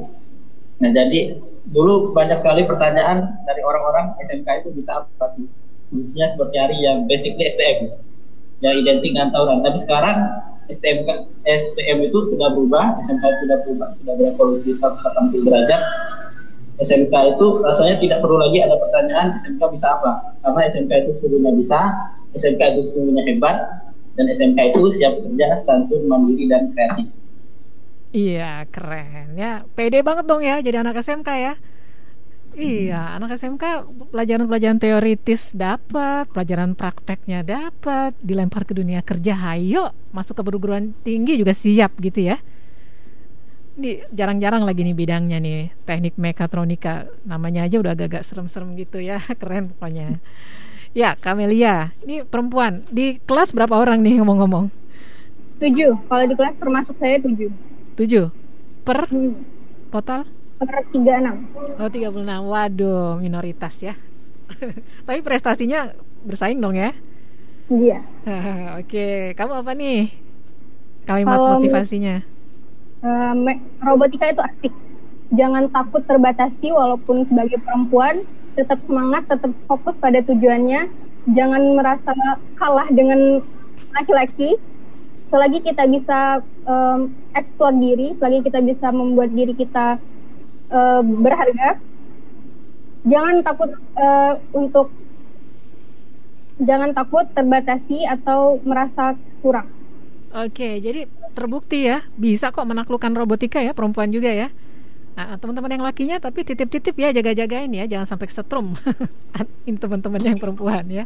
Nah, jadi dulu banyak sekali pertanyaan dari orang-orang SMK itu bisa apa sih? Khususnya seperti Ari yang basically STM, yang identik dengan tawuran. Tapi sekarang STM STM itu sudah berubah, SMK sudah berubah, sudah berevolusi 180 derajat. SMK itu rasanya tidak perlu lagi ada pertanyaan SMK bisa apa, karena SMK itu sesungguhnya bisa, SMK itu sesungguhnya hebat, dan SMK itu siap kerja, santun, mandiri, dan kreatif. Iya, keren ya. Pede banget dong ya jadi anak SMK ya. Iya, anak SMK pelajaran-pelajaran teoritis dapat, pelajaran prakteknya dapat, dilempar ke dunia kerja, hayo masuk ke perguruan tinggi juga siap gitu ya. Ini jarang-jarang lagi nih bidangnya nih, teknik mekatronika. Namanya aja udah agak-agak serem-serem gitu ya, <laughs> keren pokoknya. Ya, Kamelia, ini perempuan. Di kelas berapa orang nih ngomong-ngomong? tujuh. Kalau di kelas termasuk saya tujuh. Tujuh? Per Hmm. total? Per tiga enam. Oh 36, waduh minoritas ya <laughs> Tapi prestasinya bersaing dong ya Iya. <laughs> Oke, kamu apa nih? Kalimat Kalau- motivasinya me- robotika itu asik. Jangan takut terbatasi walaupun sebagai perempuan tetap semangat, tetap fokus pada tujuannya. Jangan merasa kalah dengan laki-laki. Selagi kita bisa em, eksplor diri, selagi kita bisa membuat diri kita eh, berharga, jangan takut eh, untuk jangan takut terbatasi atau merasa kurang. Oke, jadi terbukti ya Bisa kok menaklukkan robotika ya, perempuan juga ya Nah, teman-teman yang lakinya tapi titip-titip ya, jaga-jagain ya, jangan sampai kesetrum. <laughs> Ini teman-teman yang perempuan ya.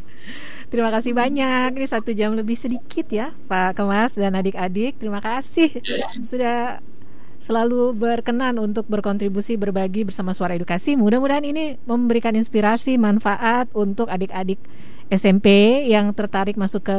Terima kasih banyak. Ini satu jam lebih sedikit ya, Pak Kemas dan adik-adik. Terima kasih sudah selalu berkenan untuk berkontribusi berbagi bersama Suara Edukasi. Mudah-mudahan ini memberikan inspirasi, manfaat untuk adik-adik SMP yang tertarik masuk ke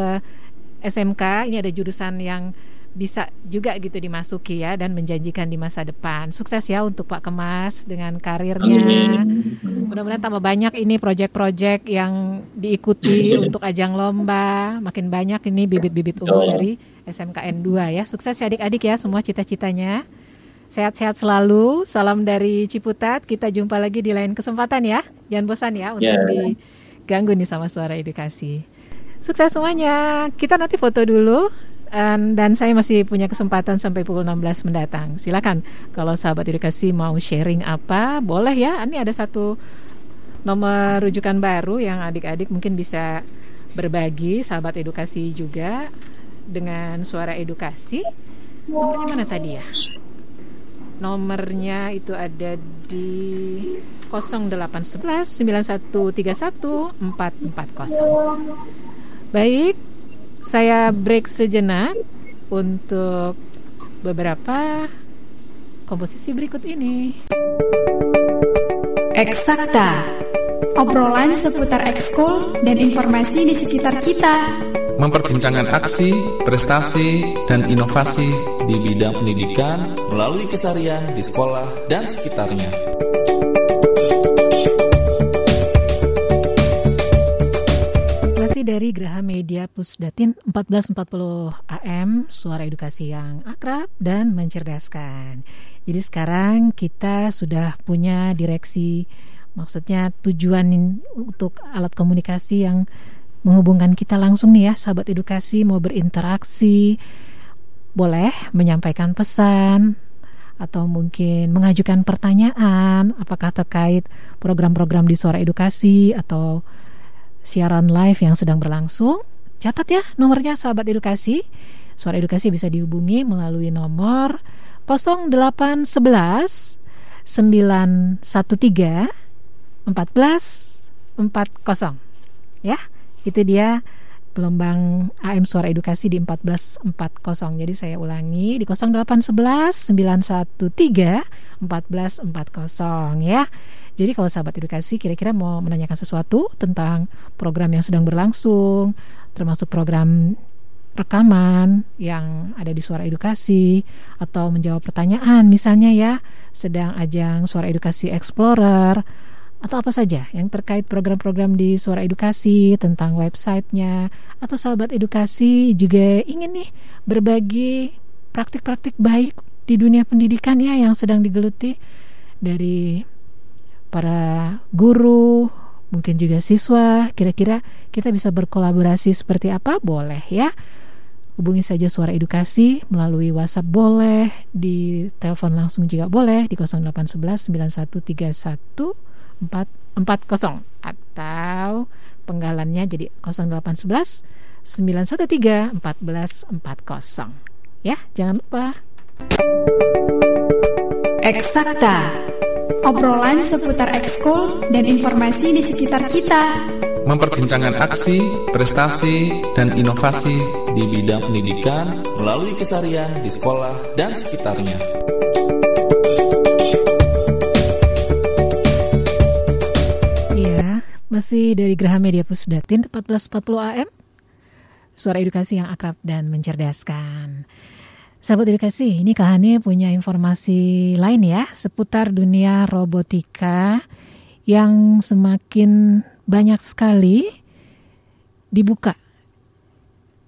SMK. Ini ada jurusan yang bisa juga gitu dimasuki ya dan menjanjikan di masa depan. Sukses ya untuk Pak Kemas dengan karirnya. Mudah-mudahan tambah banyak ini proyek-proyek yang diikuti untuk ajang lomba. Makin banyak ini bibit-bibit unggul dari SMKN 2 ya. Sukses ya adik-adik ya semua cita-citanya. Sehat-sehat selalu. Salam dari Ciputat. Kita jumpa lagi di lain kesempatan ya. Jangan bosan ya untuk yeah. diganggu nih sama suara edukasi. Sukses semuanya. Kita nanti foto dulu um, dan saya masih punya kesempatan sampai pukul 16 mendatang. Silakan kalau sahabat edukasi mau sharing apa, boleh ya. Ini ada satu nomor rujukan baru yang adik-adik mungkin bisa berbagi sahabat edukasi juga dengan suara edukasi. Nomornya mana tadi ya? Nomornya itu ada di 0811 9131 440. Baik, saya break sejenak untuk beberapa komposisi berikut ini. Eksakta Obrolan seputar ekskul dan informasi di sekitar kita Memperbincangkan aksi, prestasi, dan inovasi di bidang pendidikan melalui kesarian di sekolah dan sekitarnya. dari Graha Media Pusdatin 1440 AM, suara edukasi yang akrab dan mencerdaskan. Jadi sekarang kita sudah punya direksi, maksudnya tujuan untuk alat komunikasi yang menghubungkan kita langsung nih ya, sahabat edukasi mau berinteraksi, boleh menyampaikan pesan, atau mungkin mengajukan pertanyaan apakah terkait program-program di suara edukasi atau siaran live yang sedang berlangsung. Catat ya nomornya sahabat edukasi. Suara edukasi bisa dihubungi melalui nomor 0811 913 14 40. Ya, itu dia gelombang AM Suara Edukasi di 1440. Jadi saya ulangi di 0811 913 1440 ya. Jadi kalau sahabat edukasi kira-kira mau menanyakan sesuatu tentang program yang sedang berlangsung, termasuk program rekaman yang ada di Suara Edukasi atau menjawab pertanyaan misalnya ya, sedang ajang Suara Edukasi Explorer atau apa saja yang terkait program-program di Suara Edukasi tentang websitenya atau sahabat edukasi juga ingin nih berbagi praktik-praktik baik di dunia pendidikan ya yang sedang digeluti dari para guru, mungkin juga siswa. Kira-kira kita bisa berkolaborasi seperti apa? Boleh ya. Hubungi saja Suara Edukasi melalui WhatsApp boleh, di telepon langsung juga boleh di 0811 9131 440 atau penggalannya jadi 0811 913 1440. Ya, jangan lupa. Eksakta obrolan seputar ekskul dan informasi di sekitar kita. Memperbincangkan aksi, prestasi, dan inovasi di bidang pendidikan melalui kesarian di sekolah dan sekitarnya. Masih dari Graha Media Pusdatin 1440 AM. Suara edukasi yang akrab dan mencerdaskan. Sahabat edukasi, ini Kak Hani punya informasi lain ya seputar dunia robotika yang semakin banyak sekali dibuka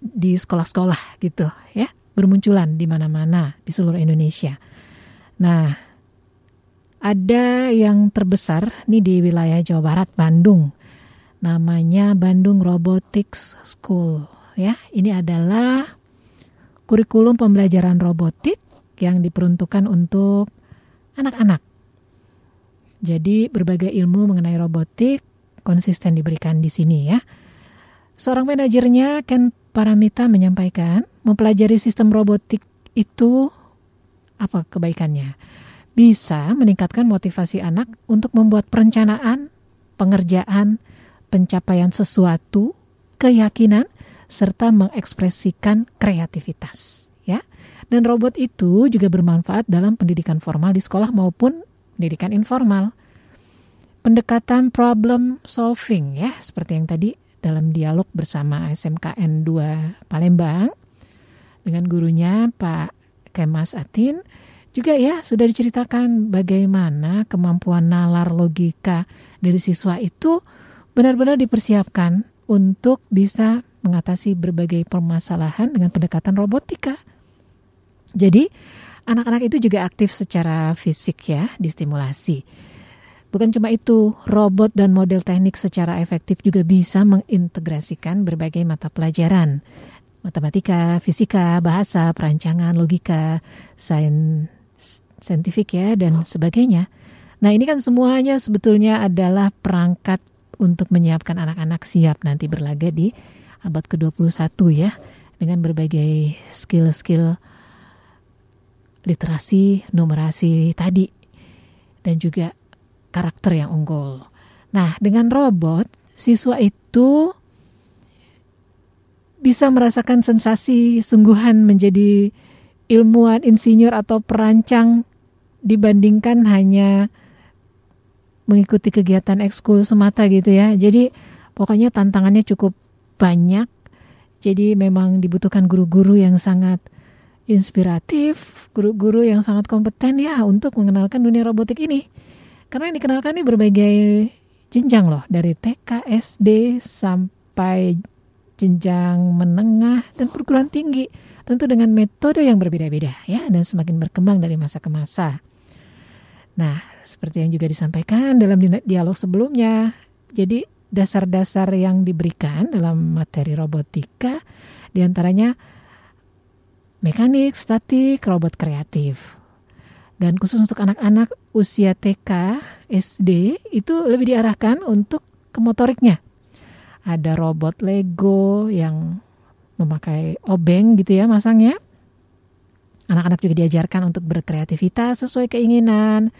di sekolah-sekolah gitu ya, bermunculan di mana-mana di seluruh Indonesia. Nah, ada yang terbesar nih di wilayah Jawa Barat, Bandung. Namanya Bandung Robotics School ya. Ini adalah kurikulum pembelajaran robotik yang diperuntukkan untuk anak-anak. Jadi berbagai ilmu mengenai robotik konsisten diberikan di sini ya. Seorang manajernya Ken Paramita menyampaikan, mempelajari sistem robotik itu apa kebaikannya? Bisa meningkatkan motivasi anak untuk membuat perencanaan, pengerjaan, pencapaian sesuatu, keyakinan, serta mengekspresikan kreativitas ya. Dan robot itu juga bermanfaat dalam pendidikan formal di sekolah maupun pendidikan informal. Pendekatan problem solving ya, seperti yang tadi dalam dialog bersama SMKN 2 Palembang dengan gurunya Pak Kemas Atin juga ya sudah diceritakan bagaimana kemampuan nalar logika dari siswa itu benar-benar dipersiapkan untuk bisa mengatasi berbagai permasalahan dengan pendekatan robotika. Jadi, anak-anak itu juga aktif secara fisik ya, distimulasi. Bukan cuma itu, robot dan model teknik secara efektif juga bisa mengintegrasikan berbagai mata pelajaran. Matematika, fisika, bahasa, perancangan, logika, sains saintifik ya, dan sebagainya. Nah ini kan semuanya sebetulnya adalah perangkat untuk menyiapkan anak-anak siap nanti berlaga di abad ke-21 ya, dengan berbagai skill-skill literasi, numerasi tadi dan juga karakter yang unggul. Nah, dengan robot, siswa itu bisa merasakan sensasi sungguhan menjadi ilmuwan, insinyur atau perancang dibandingkan hanya mengikuti kegiatan ekskul semata gitu ya. Jadi pokoknya tantangannya cukup banyak. Jadi memang dibutuhkan guru-guru yang sangat inspiratif, guru-guru yang sangat kompeten ya untuk mengenalkan dunia robotik ini. Karena yang dikenalkan ini berbagai jenjang loh, dari TK, SD sampai jenjang menengah dan perguruan tinggi. Tentu dengan metode yang berbeda-beda ya dan semakin berkembang dari masa ke masa. Nah, seperti yang juga disampaikan dalam dialog sebelumnya, jadi dasar-dasar yang diberikan dalam materi robotika di antaranya mekanik, statik, robot kreatif. Dan khusus untuk anak-anak usia TK, SD itu lebih diarahkan untuk ke motoriknya. Ada robot Lego yang memakai obeng gitu ya masangnya. Anak-anak juga diajarkan untuk berkreativitas sesuai keinginan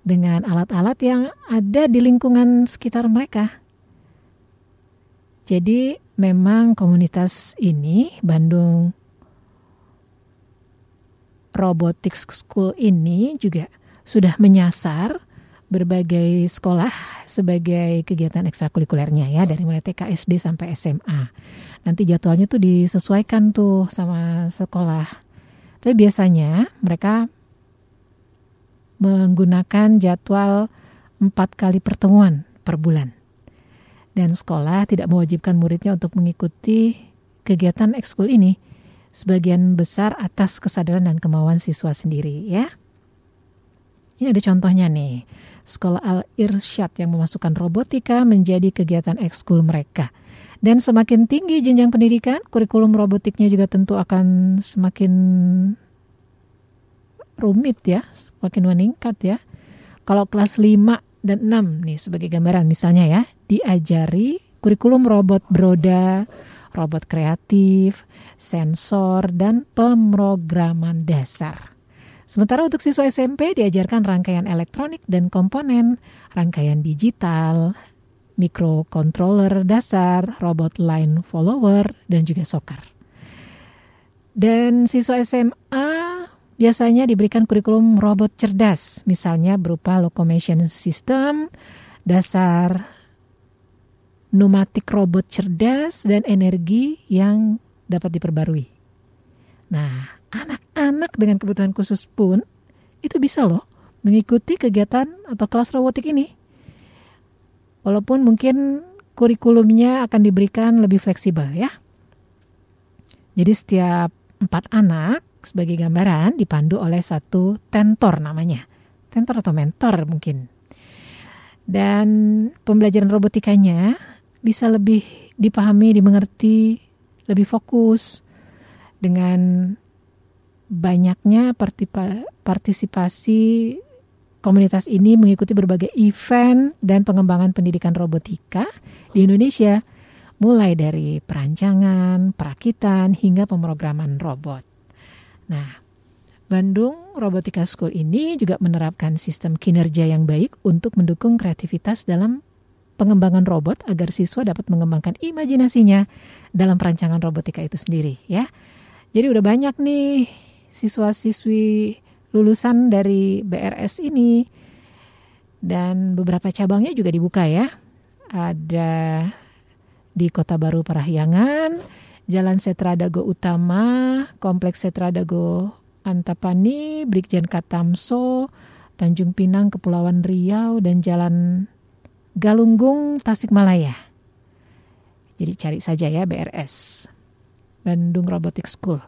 dengan alat-alat yang ada di lingkungan sekitar mereka. Jadi memang komunitas ini Bandung Robotics School ini juga sudah menyasar berbagai sekolah sebagai kegiatan ekstrakurikulernya ya dari mulai TK SD sampai SMA. Nanti jadwalnya tuh disesuaikan tuh sama sekolah. Tapi biasanya mereka menggunakan jadwal empat kali pertemuan per bulan. Dan sekolah tidak mewajibkan muridnya untuk mengikuti kegiatan ekskul ini sebagian besar atas kesadaran dan kemauan siswa sendiri ya. Ini ada contohnya nih. Sekolah Al-Irsyad yang memasukkan robotika menjadi kegiatan ekskul mereka. Dan semakin tinggi jenjang pendidikan, kurikulum robotiknya juga tentu akan semakin rumit ya, semakin meningkat ya. Kalau kelas 5 dan 6 nih sebagai gambaran misalnya ya, diajari kurikulum robot broda, robot kreatif, sensor, dan pemrograman dasar. Sementara untuk siswa SMP diajarkan rangkaian elektronik dan komponen, rangkaian digital, microcontroller dasar, robot line follower, dan juga soccer. Dan siswa SMA biasanya diberikan kurikulum robot cerdas, misalnya berupa locomotion system, dasar pneumatik robot cerdas, dan energi yang dapat diperbarui. Nah, anak-anak dengan kebutuhan khusus pun itu bisa loh mengikuti kegiatan atau kelas robotik ini. Walaupun mungkin kurikulumnya akan diberikan lebih fleksibel ya. Jadi setiap empat anak sebagai gambaran dipandu oleh satu tentor namanya. Tentor atau mentor mungkin. Dan pembelajaran robotikanya bisa lebih dipahami, dimengerti lebih fokus dengan banyaknya partisipasi komunitas ini mengikuti berbagai event dan pengembangan pendidikan robotika di Indonesia, mulai dari perancangan, perakitan, hingga pemrograman robot. Nah, Bandung Robotika School ini juga menerapkan sistem kinerja yang baik untuk mendukung kreativitas dalam pengembangan robot agar siswa dapat mengembangkan imajinasinya dalam perancangan robotika itu sendiri ya. Jadi udah banyak nih siswa-siswi lulusan dari BRS ini dan beberapa cabangnya juga dibuka ya. Ada di Kota Baru Parahyangan, Jalan Setra Dago Utama, Kompleks Setra Dago Antapani, Brigjen Katamso, Tanjung Pinang Kepulauan Riau dan Jalan Galunggung Tasikmalaya. Jadi cari saja ya BRS. Bandung Robotic School.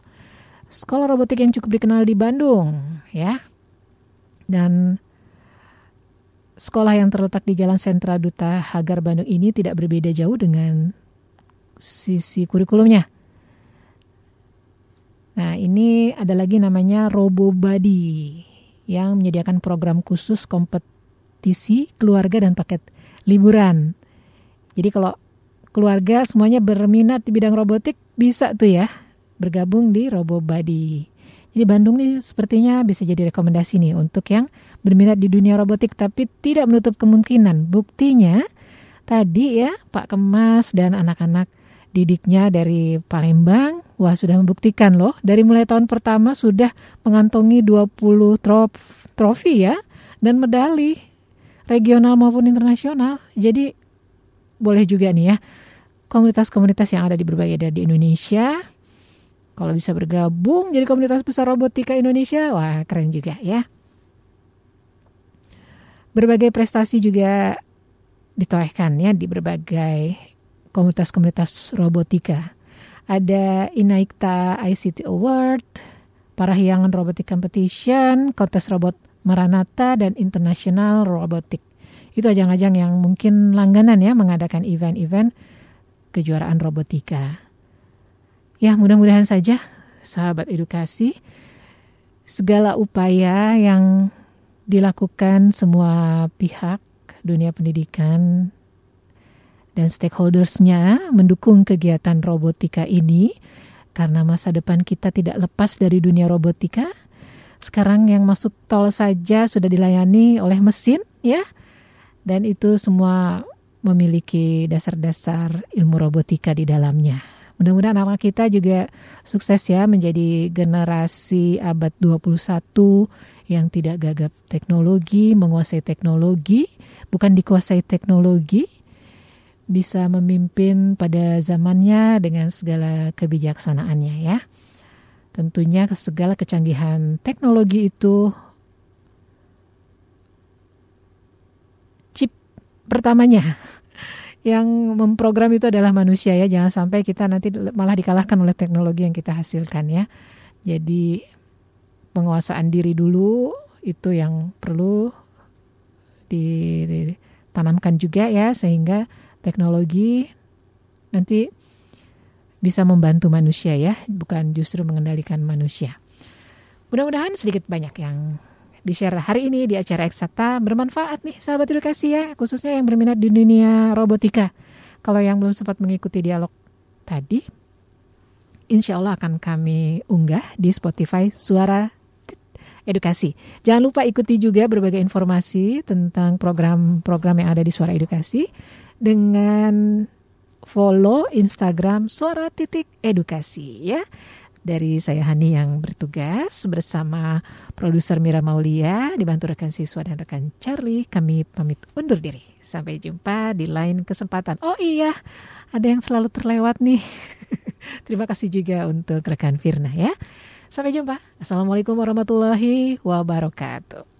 Sekolah robotik yang cukup dikenal di Bandung ya. Dan sekolah yang terletak di Jalan Sentra Duta Hagar Bandung ini tidak berbeda jauh dengan sisi kurikulumnya. Nah, ini ada lagi namanya RoboBuddy yang menyediakan program khusus kompetisi keluarga dan paket liburan. Jadi kalau keluarga semuanya berminat di bidang robotik bisa tuh ya bergabung di RoboBuddy. Jadi Bandung nih sepertinya bisa jadi rekomendasi nih untuk yang berminat di dunia robotik tapi tidak menutup kemungkinan. Buktinya tadi ya Pak Kemas dan anak-anak didiknya dari Palembang wah sudah membuktikan loh dari mulai tahun pertama sudah mengantongi 20 trof, trofi ya dan medali regional maupun internasional. Jadi boleh juga nih ya komunitas-komunitas yang ada di berbagai daerah di Indonesia kalau bisa bergabung jadi komunitas besar robotika Indonesia, wah keren juga ya. Berbagai prestasi juga ditorehkan ya di berbagai komunitas-komunitas robotika. Ada Inaikta ICT Award, Parahyangan Robotic Competition, Kontes Robot Maranata, dan International Robotic. Itu ajang-ajang yang mungkin langganan ya mengadakan event-event kejuaraan robotika. Ya, mudah-mudahan saja sahabat edukasi segala upaya yang dilakukan semua pihak dunia pendidikan dan stakeholdersnya mendukung kegiatan robotika ini karena masa depan kita tidak lepas dari dunia robotika. Sekarang yang masuk tol saja sudah dilayani oleh mesin ya. Dan itu semua memiliki dasar-dasar ilmu robotika di dalamnya. Mudah-mudahan anak kita juga sukses ya menjadi generasi abad 21 yang tidak gagap teknologi, menguasai teknologi, bukan dikuasai teknologi, bisa memimpin pada zamannya dengan segala kebijaksanaannya ya. Tentunya segala kecanggihan teknologi itu chip pertamanya yang memprogram itu adalah manusia ya. Jangan sampai kita nanti malah dikalahkan oleh teknologi yang kita hasilkan ya. Jadi penguasaan diri dulu itu yang perlu ditanamkan juga ya sehingga teknologi nanti bisa membantu manusia ya, bukan justru mengendalikan manusia. Mudah-mudahan sedikit banyak yang di-share hari ini di acara Eksakta bermanfaat nih sahabat edukasi ya, khususnya yang berminat di dunia robotika. Kalau yang belum sempat mengikuti dialog tadi, insya Allah akan kami unggah di Spotify Suara Edukasi. Jangan lupa ikuti juga berbagai informasi tentang program-program yang ada di Suara Edukasi dengan follow Instagram Suara Titik Edukasi ya dari saya Hani yang bertugas bersama produser Mira Maulia dibantu rekan siswa dan rekan Charlie kami pamit undur diri. Sampai jumpa di lain kesempatan. Oh iya ada yang selalu terlewat nih. <laughs> Terima kasih juga untuk rekan Firna ya. Sampai jumpa. Assalamualaikum warahmatullahi wabarakatuh